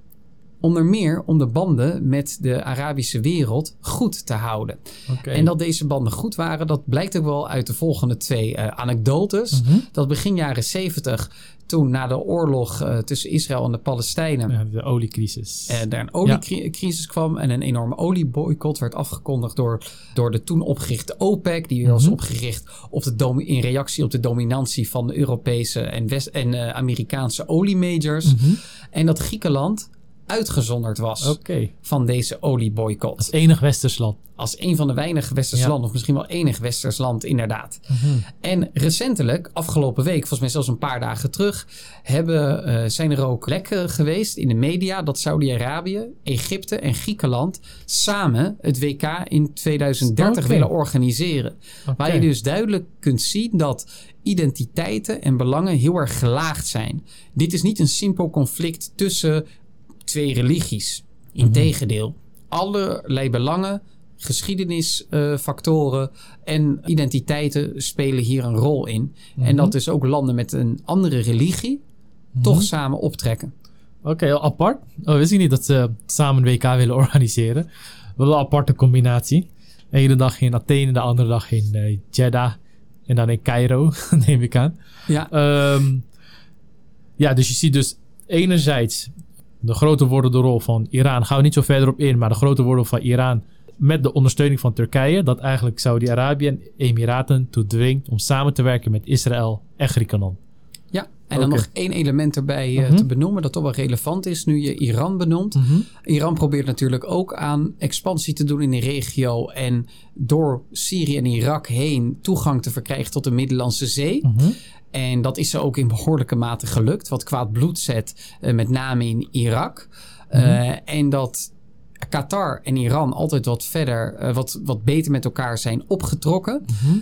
Onder meer om de banden met de Arabische wereld goed te houden. En dat deze banden goed waren, dat blijkt ook wel uit de volgende twee eh, anekdotes. Mhm. Dat begin jaren 70, toen na de oorlog eh, tussen Israël en de Palestijnen Ja, de oliecrisis. en er een oliecrisis kwam en een enorme olieboycott werd afgekondigd door, door de toen opgerichte OPEC. Die was Mhm. opgericht op de in reactie op de dominantie van de Europese en, West- en eh, Amerikaanse oliemajors. Mhm. En dat Griekenland uitgezonderd was van deze olieboycott. Als enig westers land. Als een van de weinige westerse Ja. landen, of misschien wel enig westers land inderdaad. Mhm. En recentelijk, afgelopen week, volgens mij zelfs een paar dagen terug, hebben, eh, zijn er ook lekken geweest in de media dat Saudi-Arabië, Egypte en Griekenland samen het WK in 2030 Oké. willen organiseren. Waar je dus duidelijk kunt zien dat identiteiten en belangen heel erg gelaagd zijn. Dit is niet een simpel conflict tussen twee religies. Integendeel, allerlei belangen, geschiedenisfactoren en identiteiten spelen hier een rol in. En dat dus ook landen met een andere religie toch samen optrekken. Oké, apart. Oh, wist ik niet dat ze samen een WK willen organiseren. Wel een aparte combinatie. De ene dag in Athene, de andere dag in eh, Jeddah. En dan in Cairo, neem ik aan. Ja, Ehm, ja, dus je ziet dus enerzijds de grote wordende rol van Iran. Gaan we niet zo verder op in, maar de grote rol van Iran met de ondersteuning van Turkije. Dat eigenlijk Saudi-Arabië en Emiraten toe dwingt om samen te werken met Israël en Griekenland. ja. en dan nog één element erbij eh, Mhm. te benoemen dat toch wel relevant is nu je Iran benoemt. Iran probeert natuurlijk ook aan expansie te doen in de regio en door Syrië en Irak heen toegang te verkrijgen tot de Middellandse Zee. Mhm. En dat is ze ook in behoorlijke mate gelukt. Wat kwaad bloed zet, eh, met name in Irak. Eh, en dat Qatar en Iran altijd wat verder, eh, wat, wat beter met elkaar zijn opgetrokken. Mhm.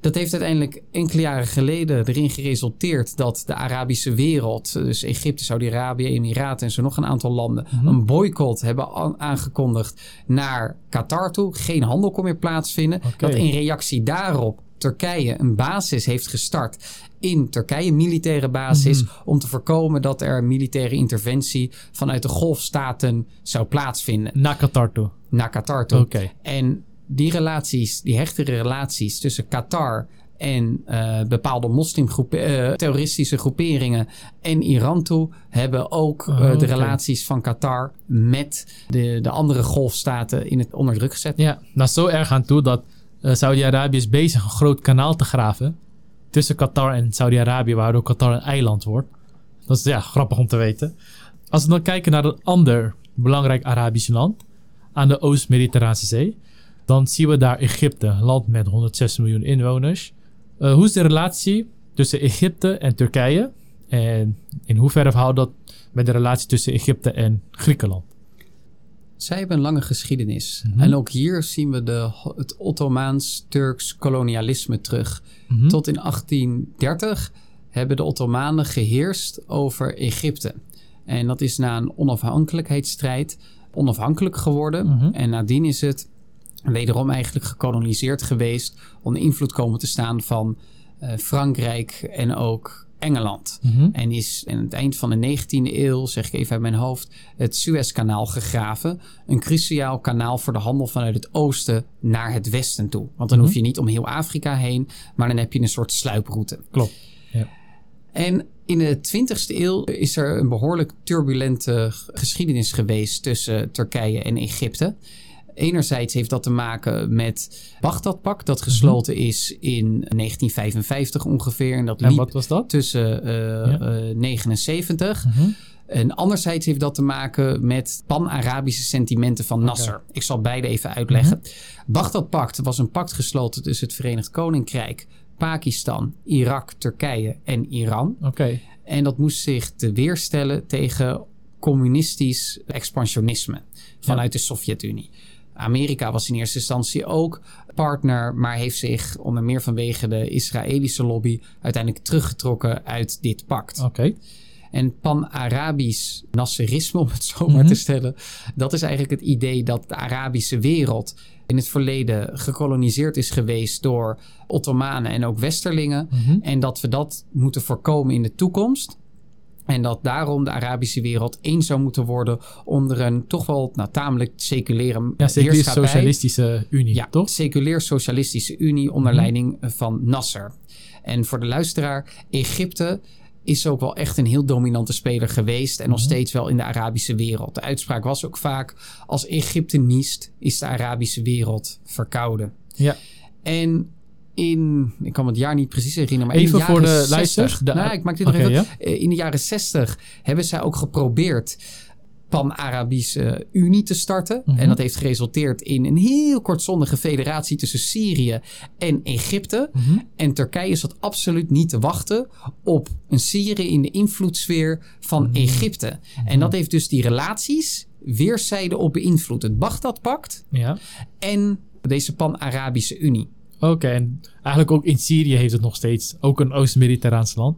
Dat heeft uiteindelijk enkele jaren geleden erin geresulteerd dat de Arabische wereld, dus Egypte, Saudi-Arabië, Emiraten en zo nog een aantal landen, een boycott hebben aangekondigd naar Qatar toe. Geen handel kon meer plaatsvinden. Dat in reactie daarop Turkije een basis heeft gestart in Turkije, een militaire basis, Mhm. om te voorkomen dat er militaire interventie vanuit de golfstaten zou plaatsvinden Naar Qatar toe. naar Qatar toe. Oké. En die relaties, die hechtere relaties tussen Qatar en eh, bepaalde moslimgroepen, eh, terroristische groeperingen en Iran toe, hebben ook eh, Oh, de relaties van Qatar met de, de andere golfstaten in het onder druk gezet. Ja, nou zo erg aan toe dat Saudi-Arabië is bezig een groot kanaal te graven tussen Qatar en Saudi-Arabië, waardoor Qatar een eiland wordt. Dat is ja, grappig om te weten. Als we dan kijken naar een ander belangrijk Arabisch land aan de Oost-Mediterrane Zee, dan zien we daar Egypte, een land met 106 miljoen inwoners. Eh, hoe is de relatie tussen Egypte en Turkije? En in hoeverre verhoudt dat met de relatie tussen Egypte en Griekenland? Zij hebben een lange geschiedenis. Mhm. En ook hier zien we de, het Ottomaans-Turks kolonialisme terug. Mhm. Tot in 1830 hebben de Ottomanen geheerst over Egypte. En dat is na een onafhankelijkheidsstrijd onafhankelijk geworden. Mhm. En nadien is het wederom eigenlijk gekoloniseerd geweest. onder invloed komen te staan van eh, Frankrijk en ook Engeland. Mhm. En is aan het eind van de 19e eeuw, zeg ik even uit mijn hoofd, het Suezkanaal gegraven. Een cruciaal kanaal voor de handel vanuit het oosten naar het westen toe. Want dan Mhm. hoef je niet om heel Afrika heen, maar dan heb je een soort sluiproute. Klopt. En in de 20e eeuw is er een behoorlijk turbulente geschiedenis geweest tussen Turkije en Egypte. Enerzijds heeft dat te maken met Bagdadpak, dat gesloten is in 1955 ongeveer. En dat En liep wat was dat? tussen eh, eh, 79. Mhm. En anderzijds heeft dat te maken met pan-Arabische sentimenten van Nasser. Ik zal beide even uitleggen. Bagdad-pact was een pact gesloten tussen het Verenigd Koninkrijk, Pakistan, Irak, Turkije en Iran. Oké. En dat moest zich te weerstellen tegen communistisch expansionisme vanuit de Sovjet-Unie. Amerika was in eerste instantie ook partner, maar heeft zich onder meer vanwege de Israëlische lobby uiteindelijk teruggetrokken uit dit pact. Oké. En pan-Arabisch Nasserisme, om het zo maar Mhm. te stellen, dat is eigenlijk het idee dat de Arabische wereld in het verleden gekoloniseerd is geweest door Ottomanen en ook Westerlingen. Mhm. En dat we dat moeten voorkomen in de toekomst. En dat daarom de Arabische wereld één zou moeten worden onder een toch wel nou, tamelijk seculiere Ja. Socialistische Unie, Ja, toch? seculier socialistische unie onder Mhm. leiding van Nasser. En voor de luisteraar, Egypte is ook wel echt een heel dominante speler geweest en nog Mhm. steeds wel in de Arabische wereld. De uitspraak was ook vaak: als Egypte niest, is de Arabische wereld verkouden. Ja. En in, ik kan het jaar niet precies herinneren, maar Even in de voor jaren de 60, de- nou, ik maak dit nog even. ja. Eh, In de jaren 60 hebben zij ook geprobeerd pan-Arabische Unie te starten. Mhm. En dat heeft geresulteerd in een heel kortzondige federatie tussen Syrië en Egypte. Mhm. En Turkije zat absoluut niet te wachten op een Syrië in de invloedssfeer van Mhm. Egypte. En dat heeft dus die relaties weerszijden op beïnvloed. Het Bagdad-pact Ja. en deze pan-Arabische Unie. Oké, en eigenlijk ook in Syrië heeft het nog steeds, ook een Oost-Mediterraans land,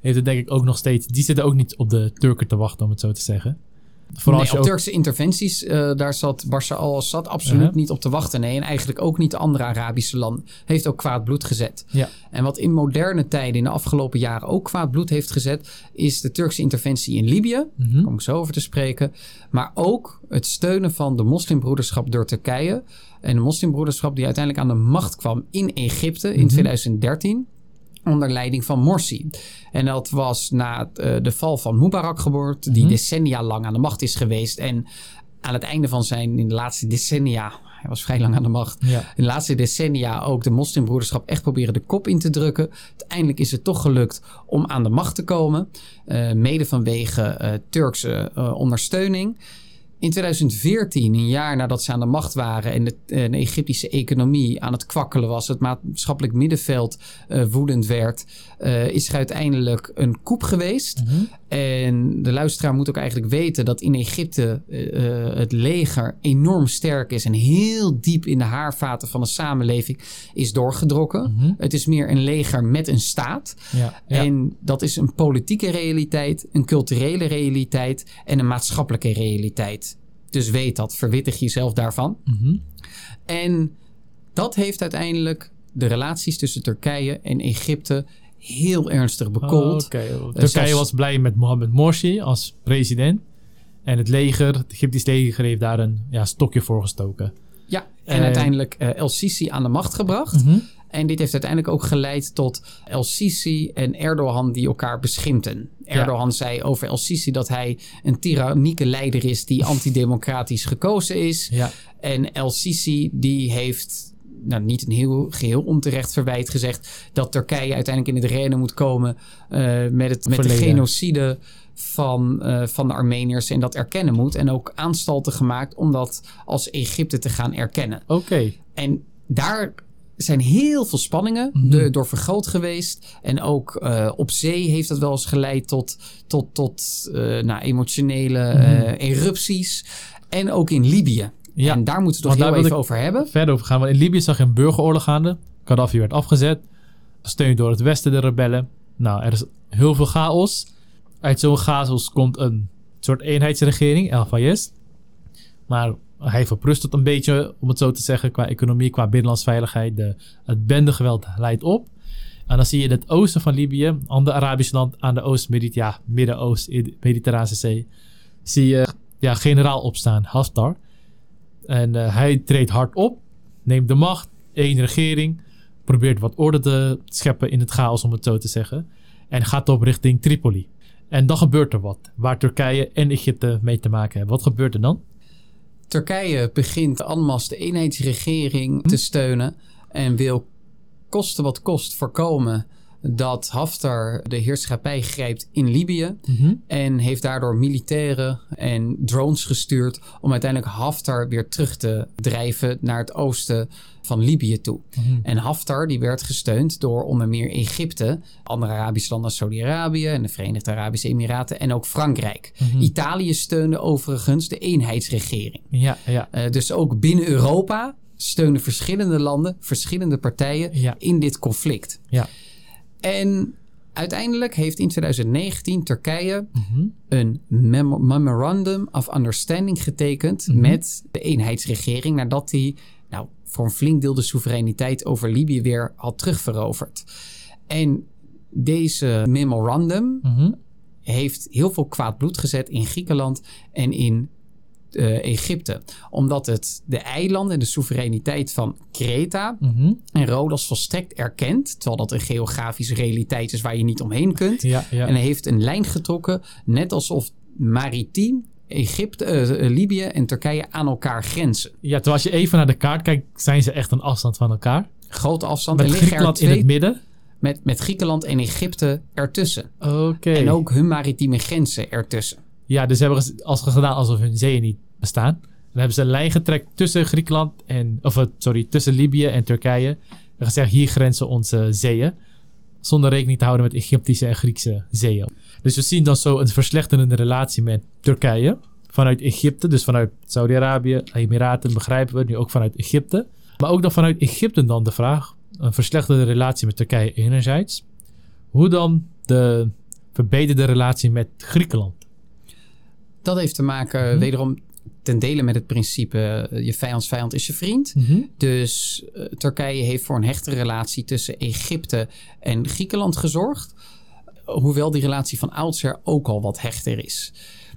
heeft het denk ik ook nog steeds, die zitten ook niet op de Turken te wachten, om het zo te zeggen. Vooral nee, als je op ook, Turkse interventies, eh, daar zat Bashar al-Assad absoluut Uh-huh. niet op te wachten. Nee, en eigenlijk ook niet de andere Arabische landen. Heeft ook kwaad bloed gezet. Ja. En wat in moderne tijden, in de afgelopen jaren ook kwaad bloed heeft gezet, is de Turkse interventie in Libië. Mhm. Daar kom ik zo over te spreken. Maar ook het steunen van de moslimbroederschap door Turkije. En de moslimbroederschap die uiteindelijk aan de macht kwam in Egypte in Mhm. 2013 onder leiding van Morsi. En dat was na eh, de val van Mubarak geboord, die Mhm. decennia lang aan de macht is geweest. En aan het einde van zijn, in de laatste decennia, hij was vrij lang aan de macht, ja. in de laatste decennia ook de moslimbroederschap echt proberen de kop in te drukken. Uiteindelijk is het toch gelukt om aan de macht te komen, eh, mede vanwege eh, Turkse ondersteuning. In 2014, een jaar nadat ze aan de macht waren en de, Egyptische economie aan het kwakkelen was, het maatschappelijk middenveld eh, woedend werd, eh, is er uiteindelijk een coup geweest. Mhm. En de luisteraar moet ook eigenlijk weten dat in Egypte eh, eh, het leger enorm sterk is en heel diep in de haarvaten van de samenleving is doorgedrokken. Mhm. Het is meer een leger met een staat. Ja. Ja. En dat is een politieke realiteit, een culturele realiteit en een maatschappelijke realiteit. Dus weet dat, verwittig jezelf daarvan. Mhm. En dat heeft uiteindelijk de relaties tussen Turkije en Egypte heel ernstig bekoeld. Oké, Eh, Turkije zelfs- was blij met Mohammed Morsi als president. En het leger, het Egyptisch leger, heeft daar een ja, stokje voor gestoken. Ja, en Eh, uiteindelijk eh, El Sisi aan de macht gebracht. En dit heeft uiteindelijk ook geleid tot El Sisi en Erdogan die elkaar beschimpten. Erdogan zei over El Sisi dat hij een tyrannieke leider is die antidemocratisch gekozen is. Ja, En El Sisi die heeft nou, niet een heel geheel onterecht verwijt gezegd dat Turkije uiteindelijk in het rennen moet komen eh, met, het, met de genocide van, eh, van de Armeniërs en dat erkennen moet. En ook aanstalten gemaakt om dat als Egypte te gaan erkennen. oké. En daar zijn heel veel spanningen Mhm. de- door vergroot geweest. En ook eh, op zee heeft dat wel eens geleid tot, tot, tot eh, nou, emotionele eh, erupties. En ook in Libië. Ja. En daar moeten we het toch heel even over hebben. Verder over gaan. Want in Libië zag je een burgeroorlog gaande. Gaddafi werd afgezet. Gesteund door het Westen, de rebellen. Nou, er is heel veel chaos. Uit zo'n chaos komt een soort eenheidsregering, El Fayez. Maar hij verprust het een beetje, om het zo te zeggen, qua economie, qua binnenlandsveiligheid. De, het bendegeweld leidt op. En dan zie je in het oosten van Libië, een ander Arabisch land aan de oost, ja, Midden-Oost, Mediterrane Zee, zie je ja, generaal opstaan, Haftar. En eh, hij treedt hard op, neemt de macht, één regering, probeert wat orde te scheppen in het chaos, om het zo te zeggen. En gaat op richting Tripoli. En dan gebeurt er wat, waar Turkije en Egypte mee te maken hebben. Wat gebeurt er dan? Turkije begint Anmas de eenheidsregering te steunen. En wil koste wat kost voorkomen dat Haftar de heerschappij grijpt in Libië. En heeft daardoor militairen en drones gestuurd om uiteindelijk Haftar weer terug te drijven naar het oosten van Libië toe. En Haftar die werd gesteund door onder meer Egypte, andere Arabische landen als Saudi-Arabië en de Verenigde Arabische Emiraten en ook Frankrijk. Italië steunde overigens de eenheidsregering. Ja, ja. Eh, dus ook binnen Europa steunen verschillende landen, verschillende partijen Ja. in dit conflict. Ja. En uiteindelijk heeft in 2019 Turkije Mhm. een memo- memorandum of understanding getekend Mhm. met de eenheidsregering nadat hij nou, voor een flink deel de soevereiniteit over Libië weer had terugveroverd. En deze memorandum Mhm. heeft heel veel kwaad bloed gezet in Griekenland en in eh, Egypte. Omdat het de eilanden en de soevereiniteit van Kreta Mhm. en Rodos volstrekt erkent. Terwijl dat een geografische realiteit is waar je niet omheen kunt. Ja, ja. En hij heeft een lijn getrokken, net alsof maritiem Egypte, eh, eh, Libië en Turkije aan elkaar grenzen. ja, terwijl als je even naar de kaart kijkt, zijn ze echt een afstand van elkaar. Grote afstand. Met en liggen Griekenland in het midden. met, met Griekenland en Egypte ertussen. Oké. En ook hun maritieme grenzen ertussen. Ja, dus ze hebben ges- als gedaan alsof hun zeeën niet bestaan. Dan hebben ze een lijn getrekt tussen Griekenland en, of eh, sorry, tussen Libië en Turkije. En gezegd, hier grenzen onze zeeën. Zonder rekening te houden met Egyptische en Griekse zeeën. Dus we zien dan zo een verslechterende relatie met Turkije. Vanuit Egypte, dus vanuit Saudi-Arabië, Emiraten begrijpen we, nu ook vanuit Egypte. Maar ook dan vanuit Egypte dan de vraag, een verslechterde relatie met Turkije enerzijds. Hoe dan de verbeterde relatie met Griekenland? Dat heeft te maken Mhm. wederom ten dele met het principe eh, je vijands vijand is je vriend. Dus eh, Turkije heeft voor een hechte relatie tussen Egypte en Griekenland gezorgd. Hoewel die relatie van oudsher ook al wat hechter is.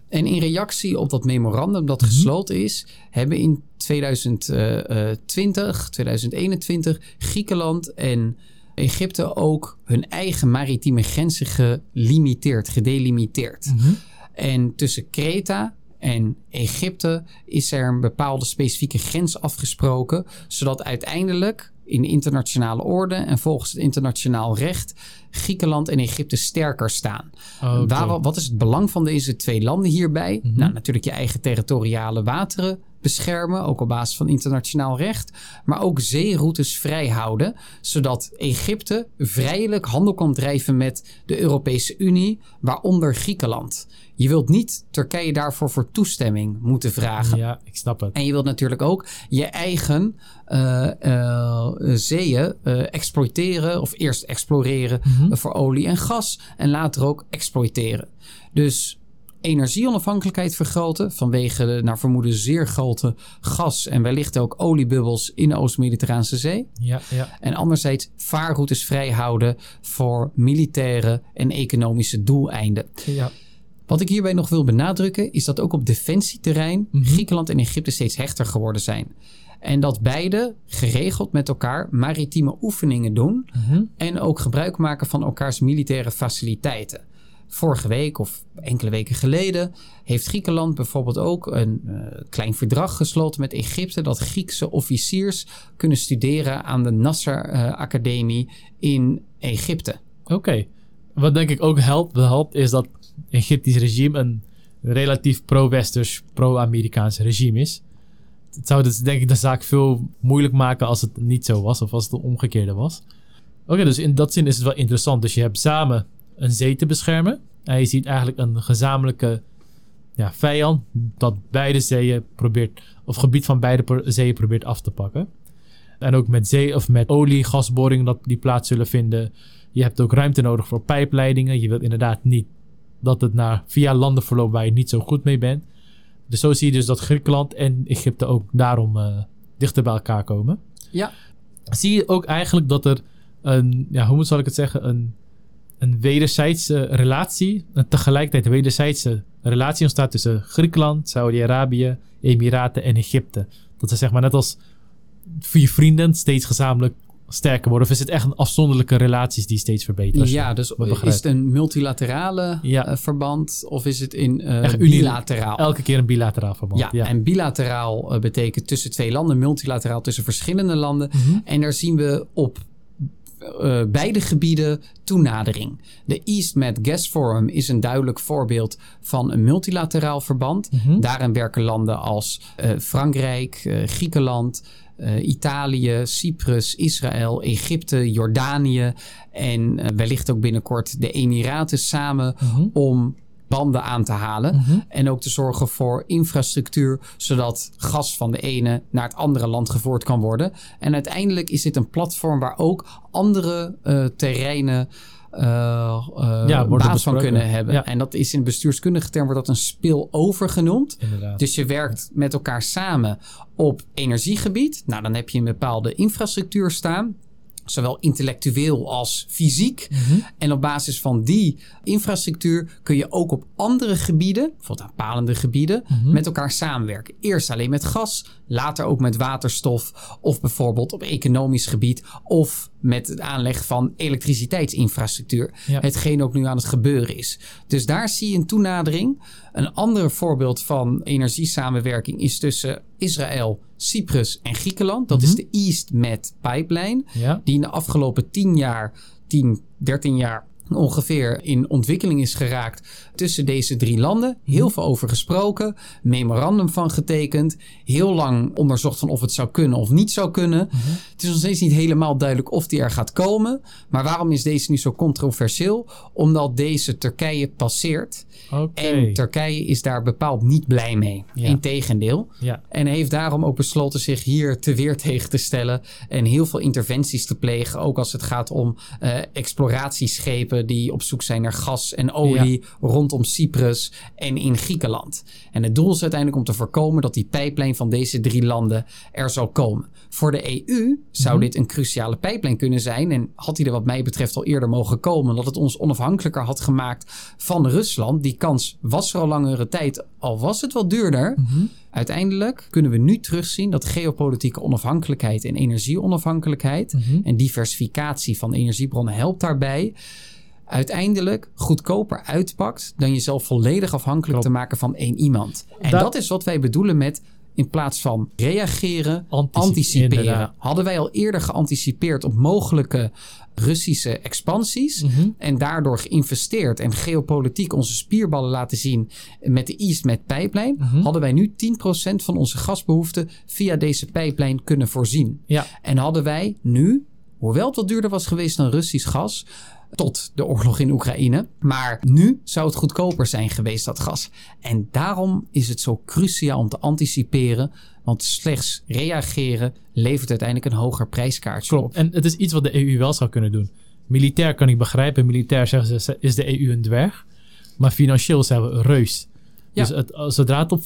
En in reactie op dat memorandum dat Mhm. gesloten is, hebben in 2020, 2021 Griekenland en Egypte ook hun eigen maritieme grenzen gelimiteerd, gedelimiteerd. Mhm. En tussen Kreta en Egypte is er een bepaalde specifieke grens afgesproken, zodat uiteindelijk in de internationale orde en volgens het internationaal recht Griekenland en Egypte sterker staan. Waar, wat is het belang van deze twee landen hierbij? Mhm. Nou, natuurlijk je eigen territoriale wateren beschermen, ook op basis van internationaal recht, maar ook zeeroutes vrijhouden, zodat Egypte vrijelijk handel kan drijven met de Europese Unie, waaronder Griekenland. Je wilt niet Turkije daarvoor voor toestemming moeten vragen. Ja, ik snap het. En je wilt natuurlijk ook je eigen eh, eh, zeeën eh, exploiteren, of eerst exploreren Mhm. voor olie en gas, en later ook exploiteren. Dus energieonafhankelijkheid vergroten vanwege de naar vermoeden zeer grote gas en wellicht ook oliebubbels in de Oost-Mediterraanse Zee. Ja, ja. En anderzijds vaarroutes vrijhouden voor militaire en economische doeleinden. ja. Wat ik hierbij nog wil benadrukken is dat ook op defensieterrein Mhm. Griekenland en Egypte steeds hechter geworden zijn. En dat beide geregeld met elkaar maritieme oefeningen doen Mhm. en ook gebruik maken van elkaars militaire faciliteiten. Vorige week of enkele weken geleden heeft Griekenland bijvoorbeeld ook een eh, klein verdrag gesloten met Egypte dat Griekse officiers kunnen studeren aan de Nasser eh, Academie in Egypte. Oké. Wat denk ik ook helpt, helpt is dat Egyptisch regime een relatief pro-westers, pro-Amerikaans regime is. Het zou dus denk ik de zaak veel moeilijk maken als het niet zo was of als het de omgekeerde was. Oké, dus in dat zin is het wel interessant. Dus je hebt samen een zee te beschermen. En je ziet eigenlijk een gezamenlijke ja, vijand dat beide zeeën probeert, of gebied van beide zeeën probeert af te pakken. En ook met zee of met olie, gasboringen dat die plaats zullen vinden. Je hebt ook ruimte nodig voor pijpleidingen. Je wilt inderdaad niet dat het naar, via landen verloopt waar je niet zo goed mee bent. Dus zo zie je dus dat Griekenland en Egypte ook daarom eh, dichter bij elkaar komen. Ja. Zie je ook eigenlijk dat er een, ja, hoe moet zal ik het zeggen, een, een wederzijdse relatie, een tegelijkertijd wederzijdse relatie ontstaat tussen Griekenland, Saudi-Arabië, Emiraten en Egypte. Dat ze zeg maar net als vier vrienden steeds gezamenlijk sterker worden. Of is het echt een afzonderlijke relaties die steeds verbeteren? Ja, dus is het een multilaterale Ja. eh, verband of is het in Echt uni- bilateraal? Elke keer een bilateraal verband. ja, en bilateraal eh, betekent tussen twee landen, multilateraal tussen verschillende landen. Mhm. En daar zien we op eh, beide gebieden toenadering. De East Med Gas Forum is een duidelijk voorbeeld van een multilateraal verband. Mhm. Daarin werken landen als eh, Frankrijk, eh, Griekenland, Italië, Cyprus, Israël, Egypte, Jordanië en wellicht ook binnenkort de Emiraten samen Mhm. om banden aan te halen. Mhm. En ook te zorgen voor infrastructuur, zodat gas van de ene naar het andere land gevoerd kan worden. En uiteindelijk is dit een platform waar ook andere eh, terreinen Ja, worden baat van kunnen hebben. Ja. En dat is in bestuurskundige term wordt dat een spillover genoemd. Inderdaad. Dus je werkt met elkaar samen op energiegebied. Nou, dan heb je een bepaalde infrastructuur staan. Zowel intellectueel als fysiek. Mhm. En op basis van die infrastructuur kun je ook op andere gebieden, bijvoorbeeld aanpalende gebieden, Mhm. met elkaar samenwerken. Eerst alleen met gas, later ook met waterstof of bijvoorbeeld op economisch gebied of met het aanleg van elektriciteitsinfrastructuur. Ja. Hetgeen ook nu aan het gebeuren is. Dus daar zie je een toenadering. Een ander voorbeeld van energiesamenwerking is tussen Israël, Cyprus en Griekenland. Dat is Mhm. de East Med Pipeline Ja. die in de afgelopen 10 jaar, 10, 13 jaar ongeveer in ontwikkeling is geraakt tussen deze drie landen. Heel veel over gesproken, memorandum van getekend, heel lang onderzocht van of het zou kunnen of niet zou kunnen. Het is nog steeds niet helemaal duidelijk of die er gaat komen. Maar waarom is deze nu zo controversieel? Omdat deze Turkije passeert. En Turkije is daar bepaald niet blij mee. Ja. Integendeel. Ja. En heeft daarom ook besloten zich hier te weer tegen te stellen. En heel veel interventies te plegen. Ook als het gaat om eh, exploratieschepen die op zoek zijn naar gas en olie rondom Cyprus en in Griekenland. En het doel is uiteindelijk om te voorkomen dat die pijplijn van deze drie landen er zal komen. Voor de EU zou Mhm. dit een cruciale pijplijn kunnen zijn. En had die er wat mij betreft al eerder mogen komen. Dat het ons onafhankelijker had gemaakt van Rusland. Die kans was er al langere tijd, al was het wat duurder. Mhm. Uiteindelijk kunnen we nu terugzien dat geopolitieke onafhankelijkheid en energieonafhankelijkheid Mhm. en diversificatie van energiebronnen helpt daarbij. Uiteindelijk goedkoper uitpakt dan jezelf volledig afhankelijk Klopt. te maken van één iemand. En Dat- dat is wat wij bedoelen met in plaats van reageren, Antici- anticiperen. Hadden wij al eerder geanticipeerd op mogelijke Russische expansies Mhm. en daardoor geïnvesteerd en geopolitiek onze spierballen laten zien met de East Med pijplijn, Mhm. hadden wij nu 10% van onze gasbehoeften via deze pijplijn kunnen voorzien. Ja. En hadden wij nu, hoewel het wat duurder was geweest dan Russisch gas, tot de oorlog in Oekraïne. Maar nu zou het goedkoper zijn geweest, dat gas. En daarom is het zo cruciaal om te anticiperen. Want slechts reageren levert uiteindelijk een hoger prijskaartje op. Klopt. En het is iets wat de EU wel zou kunnen doen. Militair kan ik begrijpen. Militair zeggen ze is de EU een dwerg. Maar financieel zijn we een reus. Ja. Dus het, zodra, het op,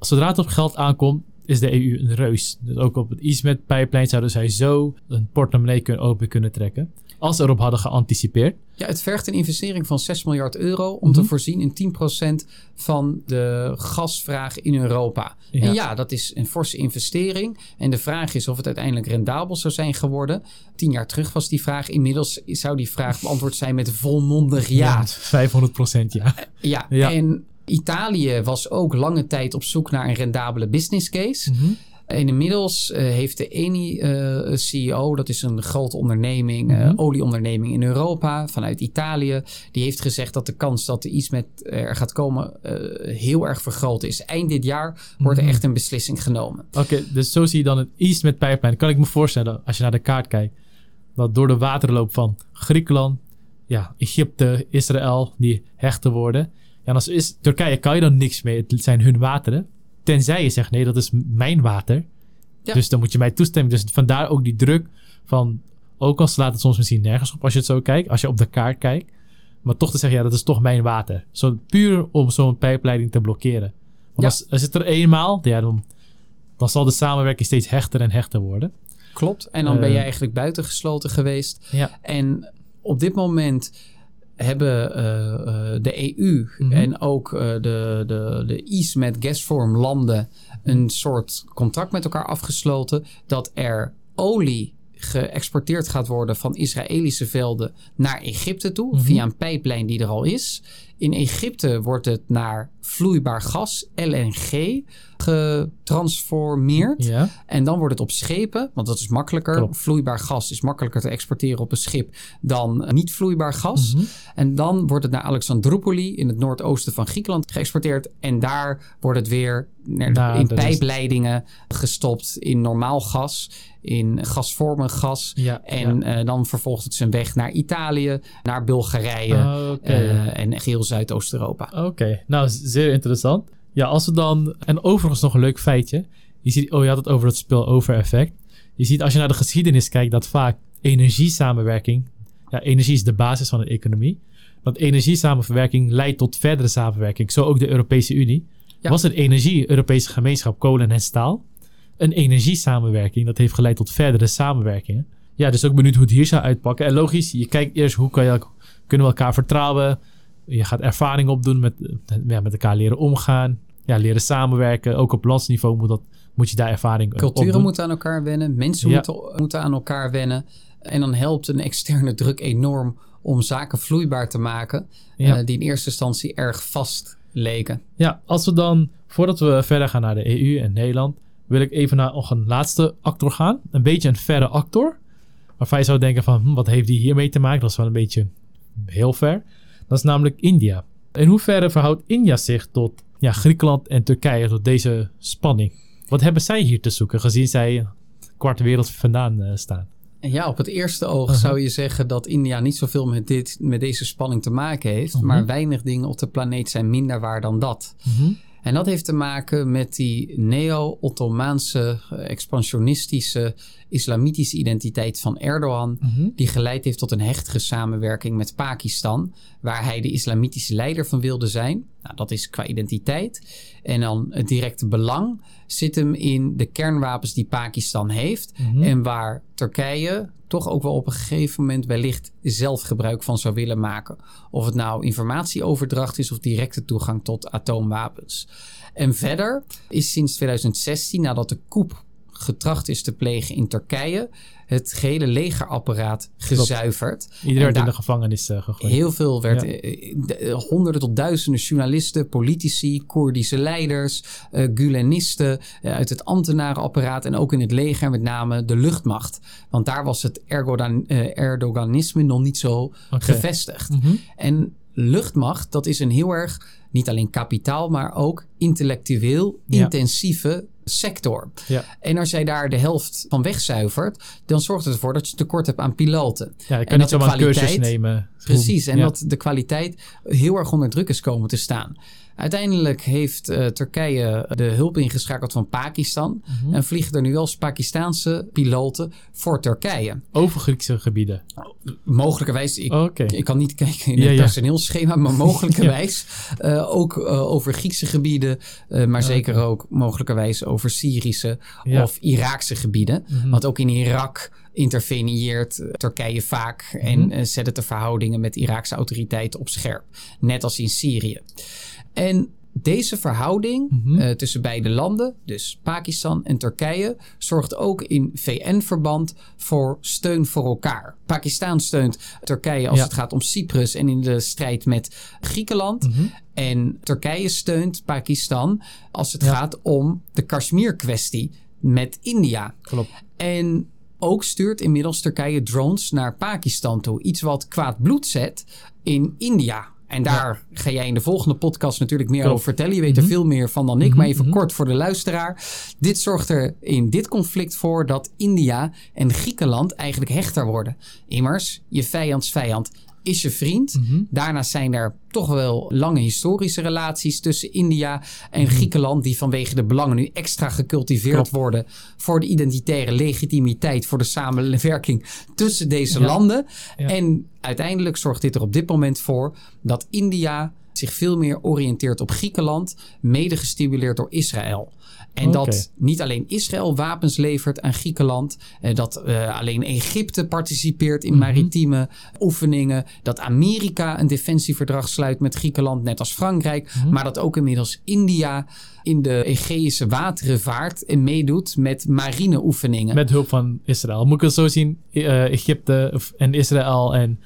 zodra het op geld aankomt, is de EU een reus. Dus ook op het EastMed-pijplijn zouden zij zo een portemonnee kunnen, open kunnen trekken. Als ze erop hadden geanticipeerd. Ja, het vergt een investering van 6 miljard euro om te Mhm. voorzien in 10% van de gasvraag in Europa. Ja. En ja, dat is een forse investering. En de vraag is of het uiteindelijk rendabel zou zijn geworden. Tien jaar terug was die vraag. Inmiddels zou die vraag beantwoord zijn met volmondig ja. 500 procent, ja. Ja, Ja. en Italië was ook lange tijd op zoek naar een rendabele business case. Mhm. En inmiddels eh, heeft de Eni eh, CEO, dat is een grote onderneming, eh, Mhm. olieonderneming in Europa, vanuit Italië, die heeft gezegd dat de kans dat er iets met er gaat komen heel erg vergroot is. Eind dit jaar wordt er Mhm. echt een beslissing genomen. Oké, dus zo zie je dan het East met pijplijn. Kan ik me voorstellen, als je naar de kaart kijkt, dat door de waterloop van Griekenland, ja, Egypte, Israël, die hechten worden. Ja, en als is, Turkije kan je dan niks mee. Het zijn hun wateren. Tenzij je zegt, nee, dat is mijn water. Ja. Dus dan moet je mij toestemmen. Dus vandaar ook die druk van, ook al slaat het soms misschien nergens op als je het zo kijkt, als je op de kaart kijkt. Maar toch te zeggen, ja, dat is toch mijn water. Zo, puur om zo'n pijpleiding te blokkeren. Want Ja. als, als het er eenmaal, ja, dan, dan zal de samenwerking steeds hechter en hechter worden. Klopt. En dan ben je Eh. eigenlijk buitengesloten geweest. Ja. En op dit moment hebben eh, eh, de EU Mhm. en ook eh, de, de, de EastMed Gasform landen een soort contract met elkaar afgesloten dat er olie geëxporteerd gaat worden van Israëlische velden naar Egypte toe Mhm. via een pijplijn die er al is. In Egypte wordt het naar vloeibaar gas, LNG, getransformeerd. Ja. En dan wordt het op schepen, want dat is makkelijker. Klopt. Vloeibaar gas is makkelijker te exporteren op een schip dan niet vloeibaar gas. Mhm. En dan wordt het naar Alexandroupoli in het noordoosten van Griekenland geëxporteerd. En daar wordt het weer Nou, in is- pijpleidingen gestopt in normaal gas, in gasvormig gas. Ja, En eh, dan vervolgt het zijn weg naar Italië, naar Bulgarije eh, en geheel Zuidoost-Europa. Oké, nou zeer interessant. Ja, als we dan. En overigens nog een leuk feitje. Je ziet, oh, je had het over het spillover effect. Je ziet als je naar de geschiedenis kijkt dat vaak energiesamenwerking. Ja, energie is de basis van de economie. Want energiesamenwerking leidt tot verdere samenwerking. Zo ook de Europese Unie. Ja. Was het energie, Europese gemeenschap, kolen en staal? Een energiesamenwerking, dat heeft geleid tot verdere samenwerkingen. Ja, dus ook benieuwd hoe het hier zou uitpakken. En logisch, je kijkt eerst hoe kan je, kunnen we elkaar vertrouwen. Je gaat ervaring opdoen met, ja, met elkaar leren omgaan. Ja, leren samenwerken. Ook op landsniveau moet, dat, moet je daar ervaring Culturen opdoen. moeten aan elkaar wennen, mensen Ja. moeten, moeten aan elkaar wennen. En dan helpt een externe druk enorm om zaken vloeibaar te maken, Ja. eh, die in eerste instantie erg vast leken. Ja, als we dan, voordat we verder gaan naar de EU en Nederland, wil ik even naar nog een laatste actor gaan. Een beetje een verre actor. Waarvan je zou denken van, hm, wat heeft die hiermee te maken? Dat is wel een beetje heel ver. Dat is namelijk India. In hoeverre verhoudt India zich tot ja, Griekenland en Turkije, tot deze spanning? Wat hebben zij hier te zoeken, gezien zij een kwart wereld vandaan eh, staan? Ja, op het eerste oog Uh-huh. zou je zeggen dat India niet zoveel met, dit, met deze spanning te maken heeft. Mhm. Maar weinig dingen op de planeet zijn minder waar dan dat. En dat heeft te maken met die neo-Ottomaanse, eh, expansionistische, islamitische identiteit van Erdogan. Mhm. Die geleid heeft tot een hechtige samenwerking met Pakistan, waar hij de islamitische leider van wilde zijn. Nou, dat is qua identiteit. En dan het directe belang zit hem in de kernwapens die Pakistan heeft. Mhm. En waar Turkije toch ook wel op een gegeven moment wellicht zelf gebruik van zou willen maken. Of het nou informatieoverdracht is of directe toegang tot atoomwapens. En verder is sinds 2016, nadat de coup getracht is te plegen in Turkije, het gehele legerapparaat gezuiverd. Iedereen En werd in de gevangenis eh, gegooid. Heel veel werd, Ja. eh, de- honderden tot duizenden journalisten, politici, Koerdische leiders, eh Gulenisten uit het ambtenarenapparaat en ook in het leger, met name de luchtmacht. Want daar was het Erdogan, Erdoganisme nog niet zo gevestigd. Mhm. En luchtmacht, dat is een heel erg, niet alleen kapitaal, maar ook intellectueel Ja. Sector. Ja. En als jij daar de helft van wegzuivert, dan zorgt het ervoor dat je tekort hebt aan piloten. Ja, je kan En niet zomaar een cursus nemen. Precies, en Ja. dat de kwaliteit heel erg onder druk is komen te staan. Uiteindelijk heeft uh, Turkije de hulp ingeschakeld van Pakistan. Mhm. En vliegen er nu wel Pakistaanse piloten voor Turkije. Over Griekse gebieden. Mogelijkerwijs, ik, ik kan niet kijken in Ja, het ja. personeelsschema, maar mogelijkerwijs eh, ook eh, over Griekse gebieden, eh, maar zeker ook mogelijkerwijs over Syrische Ja. of Iraakse gebieden. Mhm. Want ook in Irak interveneert eh, Turkije vaak en eh, zet het de verhoudingen met Iraakse autoriteiten op scherp. Net als in Syrië. En deze verhouding Mhm. eh, tussen beide landen, dus Pakistan en Turkije, zorgt ook in VN-verband voor steun voor elkaar. Pakistan steunt Turkije als Ja. het gaat om Cyprus en in de strijd met Griekenland. Mhm. En Turkije steunt Pakistan als het Ja. gaat om de Kashmir-kwestie met India. Klopt. En ook stuurt inmiddels Turkije drones naar Pakistan toe. Iets wat kwaad bloed zet in India. En daar ga jij in de volgende podcast natuurlijk meer over vertellen. Je weet er Mhm. veel meer van dan ik. Mhm, Maar even mhm. kort voor de luisteraar. Dit zorgt er in dit conflict voor dat India en Griekenland eigenlijk hechter worden. Immers, je vijands vijand is je vriend. Mhm. Daarnaast zijn er toch wel lange historische relaties tussen India en Mhm. Griekenland, die vanwege de belangen nu extra gecultiveerd Klopt. worden voor de identitaire legitimiteit, voor de samenwerking tussen deze Ja. landen. Ja. En uiteindelijk zorgt dit er op dit moment voor dat India zich veel meer oriënteert op Griekenland, mede gestimuleerd door Israël. En dat niet alleen Israël wapens levert aan Griekenland, eh, dat eh, alleen Egypte participeert in Mhm. maritieme oefeningen, dat Amerika een defensieverdrag sluit met Griekenland, net als Frankrijk, Mhm. maar dat ook inmiddels India in de Egeïsche wateren vaart en meedoet met marineoefeningen. Met hulp van Israël. Moet ik het zo zien? Eh, Egypte en Israël en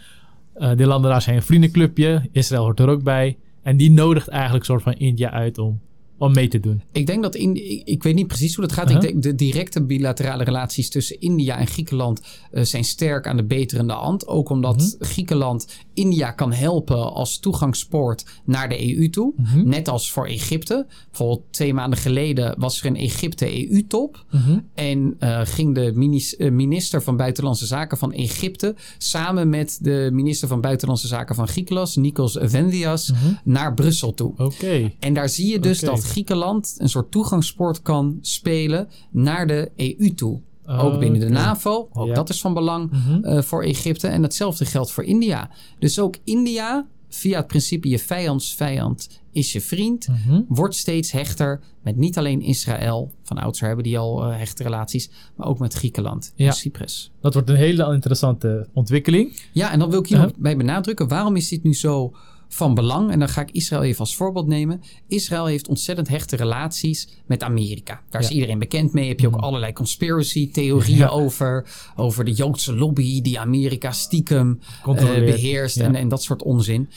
eh die landen daar zijn een vriendenclubje. Israël hoort er ook bij. En die nodigt eigenlijk soort van India uit om, om mee te doen. Ik denk dat in, ik, weet niet precies hoe dat gaat. Uh-huh. Ik denk de directe bilaterale relaties tussen India en Griekenland eh, zijn sterk aan de beterende hand. Ook omdat Mhm. Griekenland India kan helpen als toegangspoort naar de EU toe. Mhm. Net als voor Egypte. Bijvoorbeeld twee maanden geleden was er een Egypte-EU-top. Mhm. En eh, ging de eh, minister van Buitenlandse Zaken van Egypte samen met de minister van Buitenlandse Zaken van Griekenland, Nikos Vendias, Mhm. naar Brussel toe. Oké. En daar zie je dus dat Griekenland een soort toegangspoort kan spelen naar de EU toe. Ook binnen de Oké. NAVO, ook Ja. dat is van belang Mhm. eh, voor Egypte. En hetzelfde geldt voor India. Dus ook India, via het principe je vijands vijand is je vriend, Mhm. wordt steeds hechter met niet alleen Israël, van oudsher hebben die al eh, hechte relaties, maar ook met Griekenland Ja. en Cyprus. Dat wordt een hele interessante ontwikkeling. Ja, en dan wil ik hier nog bij benadrukken. Waarom is dit nu zo van belang? En dan ga ik Israël even als voorbeeld nemen. Israël heeft ontzettend hechte relaties met Amerika. Daar is iedereen bekend mee. Heb je ook Mhm. allerlei conspiracy-theorieën Ja. over. Over de Joodse lobby die Amerika stiekem eh, beheerst Ja. en, en dat soort onzin.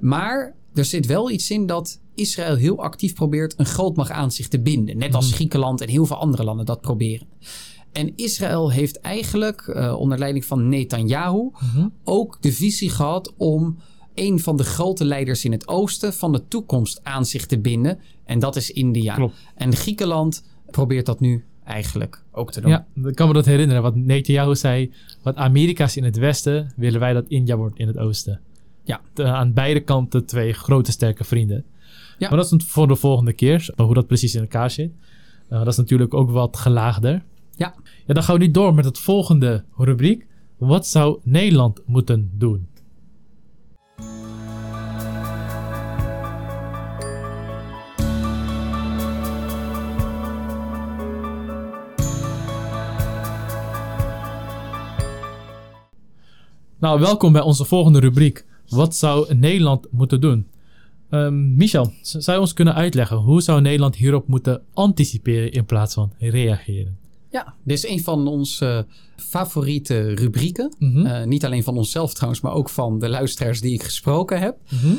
Maar er zit wel iets in dat Israël heel actief probeert een grootmacht aan zich te binden. Net als Mhm. Griekenland en heel veel andere landen dat proberen. En Israël heeft eigenlijk eh, onder leiding van Netanyahu Mhm. ook de visie gehad om een van de grote leiders in het oosten van de toekomst aan zich te binden. En dat is India. Klopt. En Griekenland probeert dat nu eigenlijk ook te doen. Ja, ik kan me dat herinneren. Wat Netanyahu zei. Wat Amerika is in het westen, willen wij dat India wordt in het oosten. Ja. De- aan beide kanten twee grote sterke vrienden. Ja. Maar dat is voor de volgende keer. Hoe dat precies in elkaar zit. Uh, dat is natuurlijk ook wat gelaagder. Ja. Ja, dan gaan we nu door met het volgende rubriek. Wat zou Nederland moeten doen? Nou, welkom bij onze volgende rubriek. Wat zou Nederland moeten doen? Ehm, Michel, zou je ons kunnen uitleggen hoe zou Nederland hierop moeten anticiperen in plaats van reageren? Ja, dit is een van onze favoriete rubrieken. Mhm. Eh, niet alleen van onszelf trouwens, maar ook van de luisteraars die ik gesproken heb. Mhm.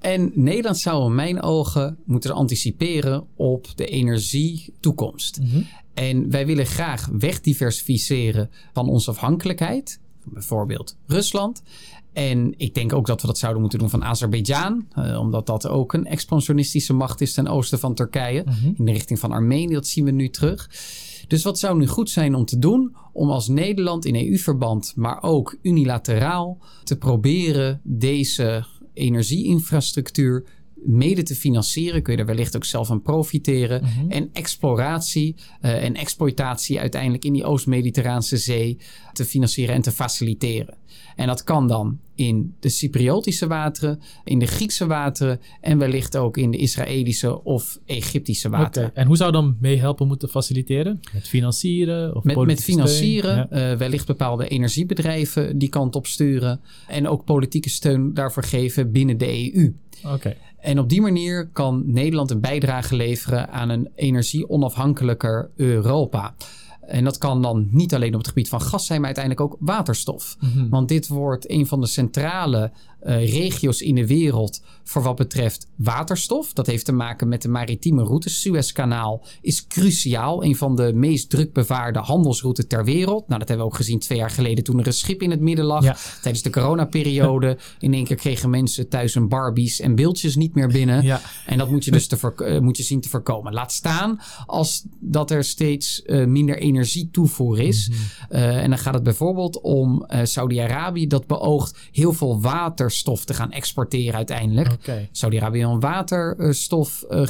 En Nederland zou in mijn ogen moeten anticiperen op de energietoekomst. Mhm. En wij willen graag wegdiversificeren van onze afhankelijkheid. Bijvoorbeeld Rusland. En ik denk ook dat we dat zouden moeten doen van Azerbeidzjan. eh, omdat dat ook een expansionistische macht is ten oosten van Turkije. Mhm. In de richting van Armenië, dat zien we nu terug. Dus wat zou nu goed zijn om te doen? Om als Nederland in EU-verband, maar ook unilateraal, te proberen deze energieinfrastructuur mede te financieren. Kun je er wellicht ook zelf aan profiteren. Mhm. En exploratie eh, en exploitatie uiteindelijk in die Oost-Mediterraanse Zee te financieren en te faciliteren. En dat kan dan in de Cypriotische wateren, in de Griekse wateren en wellicht ook in de Israëlische of Egyptische wateren. En hoe zou dan meehelpen moeten faciliteren? Met financieren? Of Met, met financieren, Ja. eh, wellicht bepaalde energiebedrijven die kant op sturen. En ook politieke steun daarvoor geven binnen de EU. Oké, En op die manier kan Nederland een bijdrage leveren aan een energie-onafhankelijker Europa. En dat kan dan niet alleen op het gebied van gas zijn, maar uiteindelijk ook waterstof. Mhm. Want dit wordt een van de centrale eh, regio's in de wereld voor wat betreft waterstof. Dat heeft te maken met de maritieme routes. Suezkanaal is cruciaal. Een van de meest druk bevaarde handelsroutes ter wereld. Nou, dat hebben we ook gezien twee jaar geleden toen er een schip in het midden lag. Ja. Tijdens de coronaperiode. In één keer kregen mensen thuis hun Barbies en beeldjes niet meer binnen. Ja. En dat moet je dus te eh, moet je zien te voorkomen. Laat staan als dat er steeds eh, minder energietoevoer is. Eh, en dan gaat het bijvoorbeeld om Saudi-Arabië dat beoogt heel veel waterstof te gaan exporteren uiteindelijk. Oké. Saudi-Arabië een waterstof eh,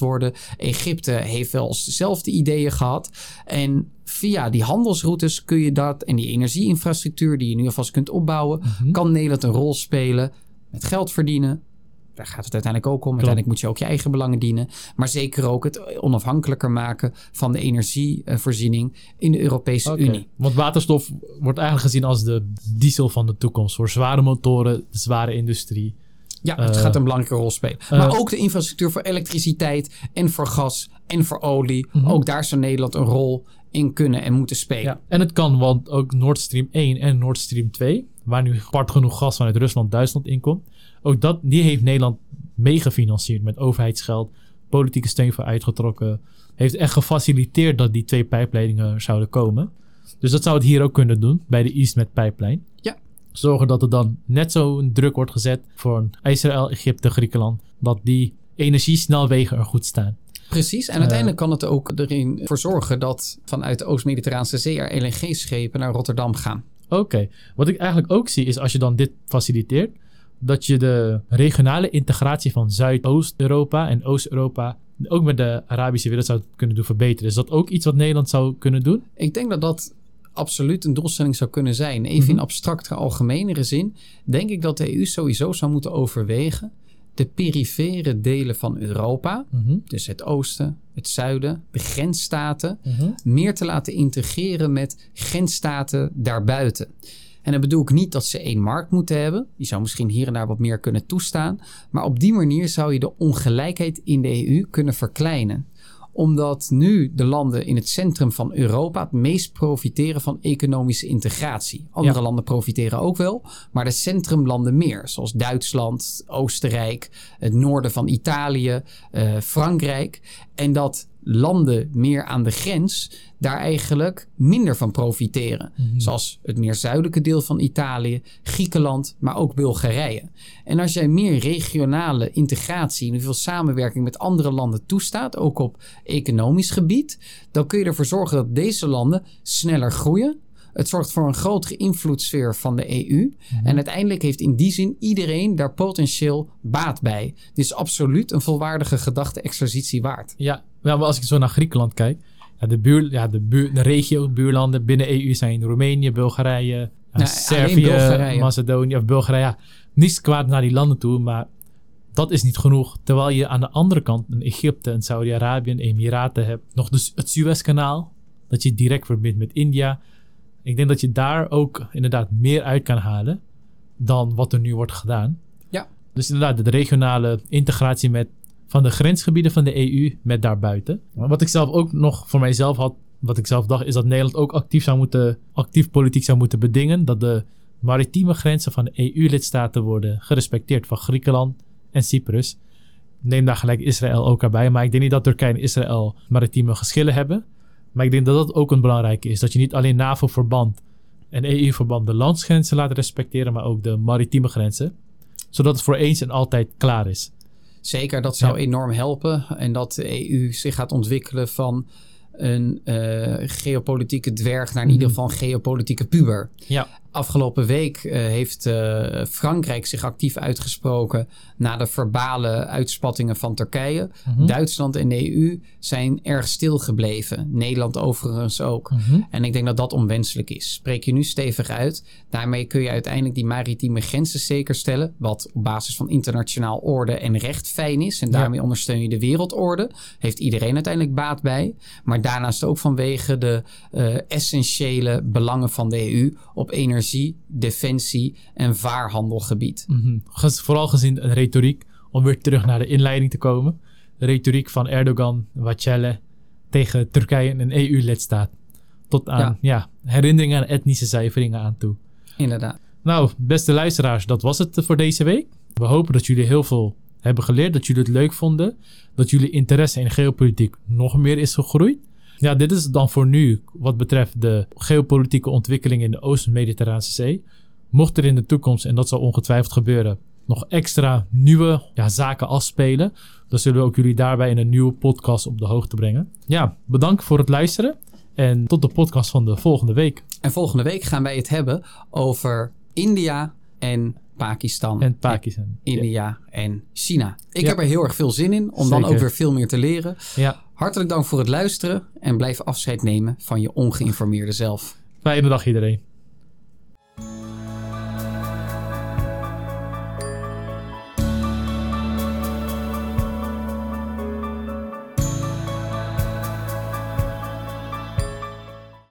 worden. Egypte heeft wel eens dezelfde ideeën gehad. En via die handelsroutes kun je dat en die energieinfrastructuur die je nu alvast kunt opbouwen, Mhm. kan Nederland een rol spelen met geld verdienen. Daar gaat het uiteindelijk ook om. Uiteindelijk moet je ook je eigen belangen dienen. Maar zeker ook het onafhankelijker maken van de energievoorziening in de Europese. Unie. Want waterstof wordt eigenlijk gezien als de diesel van de toekomst. Voor zware motoren, de zware industrie. Ja, het Eh, gaat een belangrijke rol spelen. maar ook de infrastructuur voor elektriciteit en voor gas en voor olie. Mhm. Ook daar zou Nederland een rol in kunnen en moeten spelen. Ja. En het kan, want ook Nord Stream 1 en Nord Stream 2, waar nu apart genoeg gas vanuit Rusland, Duitsland inkomt, ook dat, die heeft Nederland meegefinancierd met overheidsgeld, politieke steun voor uitgetrokken. Heeft echt gefaciliteerd dat die twee pijpleidingen zouden komen. Dus dat zou het hier ook kunnen doen, bij de EastMed pijplijn. Ja. Zorgen dat er dan net zo'n druk wordt gezet voor Israël, Egypte, Griekenland, dat die energiesnelwegen er goed staan. Precies. En uiteindelijk kan het ook erin voor zorgen dat vanuit de Oost-Mediterraanse Zee er LNG-schepen naar Rotterdam gaan. Oké, wat ik eigenlijk ook zie is als je dan dit faciliteert, dat je de regionale integratie van Zuidoost-Europa en Oost-Europa ook met de Arabische wereld zou kunnen doen verbeteren. Is dat ook iets wat Nederland zou kunnen doen? Ik denk dat dat absoluut een doelstelling zou kunnen zijn. Even Mhm. in abstractere, algemenere zin, denk ik dat de EU sowieso zou moeten overwegen de perifere delen van Europa, Mhm, dus het oosten, het zuiden, de grensstaten, mhm. meer te laten integreren met grensstaten daarbuiten. En dan bedoel ik niet dat ze één markt moeten hebben. Die zou misschien hier en daar wat meer kunnen toestaan. Maar op die manier zou je de ongelijkheid in de EU kunnen verkleinen omdat nu de landen in het centrum van Europa het meest profiteren van economische integratie. Andere Ja. landen profiteren ook wel, maar de centrumlanden meer. Zoals Duitsland, Oostenrijk, het noorden van Italië, eh, Frankrijk. En dat landen meer aan de grens daar eigenlijk minder van profiteren. Mhm. Zoals het meer zuidelijke deel van Italië, Griekenland, maar ook Bulgarije. En als jij meer regionale integratie en veel samenwerking met andere landen toestaat, ook op economisch gebied, dan kun je ervoor zorgen dat deze landen sneller groeien. Het zorgt voor een grotere invloedssfeer van de EU. En uiteindelijk heeft in die zin iedereen daar potentieel baat bij. Dit is absoluut een volwaardige gedachte-exercitie waard. Ja, ja, maar als ik zo naar Griekenland kijk, ja, de, buur, ja, de, buur, de regio, buurlanden binnen EU zijn Roemenië, Bulgarije, Servië, Bulgarije. Macedonië of Bulgarije. Ja, niets kwaad naar die landen toe, maar dat is niet genoeg. Terwijl je aan de andere kant een Egypte, een Saudi-Arabië, een Emiraten hebt. Nog dus het Suezkanaal, dat je direct verbindt met India. Ik denk dat je daar ook inderdaad meer uit kan halen dan wat er nu wordt gedaan. Ja. Dus inderdaad, de regionale integratie met, van de grensgebieden van de EU met daarbuiten. Wat ik zelf ook nog voor mijzelf had, wat ik zelf dacht, is dat Nederland ook actief zou moeten, actief politiek zou moeten bedingen. Dat de maritieme grenzen van de EU-lidstaten worden gerespecteerd van Griekenland en Cyprus. Neem daar gelijk Israël ook erbij. Maar ik denk niet dat Turkije en Israël maritieme geschillen hebben. Maar ik denk dat dat ook een belangrijke is. Dat je niet alleen NAVO-verband en EU-verband de landsgrenzen laat respecteren, maar ook de maritieme grenzen. Zodat het voor eens en altijd klaar is. Zeker, dat zou Ja. enorm helpen. En dat de EU zich gaat ontwikkelen van een eh, geopolitieke dwerg naar in ieder Mhm. geval een geopolitieke puber. Ja. Afgelopen week uh, heeft uh, Frankrijk zich actief uitgesproken na de verbale uitspattingen van Turkije. Mm-hmm. Duitsland en de EU zijn erg stil gebleven. Nederland overigens ook. Mm-hmm. En ik denk dat dat onwenselijk is. Spreek je nu stevig uit. Daarmee kun je uiteindelijk die maritieme grenzen zeker stellen. Wat op basis van internationaal orde en recht fijn is. En daarmee ja. ondersteun je de wereldorde. Heeft iedereen uiteindelijk baat bij. Maar daarnaast ook vanwege de uh, essentiële belangen van de EU op energie energie, defensie en vaarhandelgebied. Mm Vooral gezien de retoriek, om weer terug naar de inleiding te komen. De retoriek van Erdogan, Wacelle tegen Turkije en een EU-lidstaat. Tot aan ja. herinneringen aan etnische zuiveringen aan toe. Inderdaad. Nou, beste luisteraars, dat was het voor deze week. We hopen dat jullie heel veel hebben geleerd, dat jullie het leuk vonden, dat jullie interesse in geopolitiek nog meer is gegroeid. Ja, dit is dan voor nu wat betreft de geopolitieke ontwikkeling in de Oost-Mediterrane Zee. Mocht er in de toekomst, en dat zal ongetwijfeld gebeuren, nog extra nieuwe ja, zaken afspelen, dan zullen we ook jullie daarbij in een nieuwe podcast op de hoogte brengen. Ja, bedankt voor het luisteren en tot de podcast van de volgende week. En volgende week gaan wij het hebben over India en Pakistan. En Pakistan. India en China. Ik heb er heel erg veel zin in om dan ook weer veel meer te leren. Ja. Hartelijk dank voor het luisteren en blijf afscheid nemen van je ongeïnformeerde zelf. Fijne dag iedereen.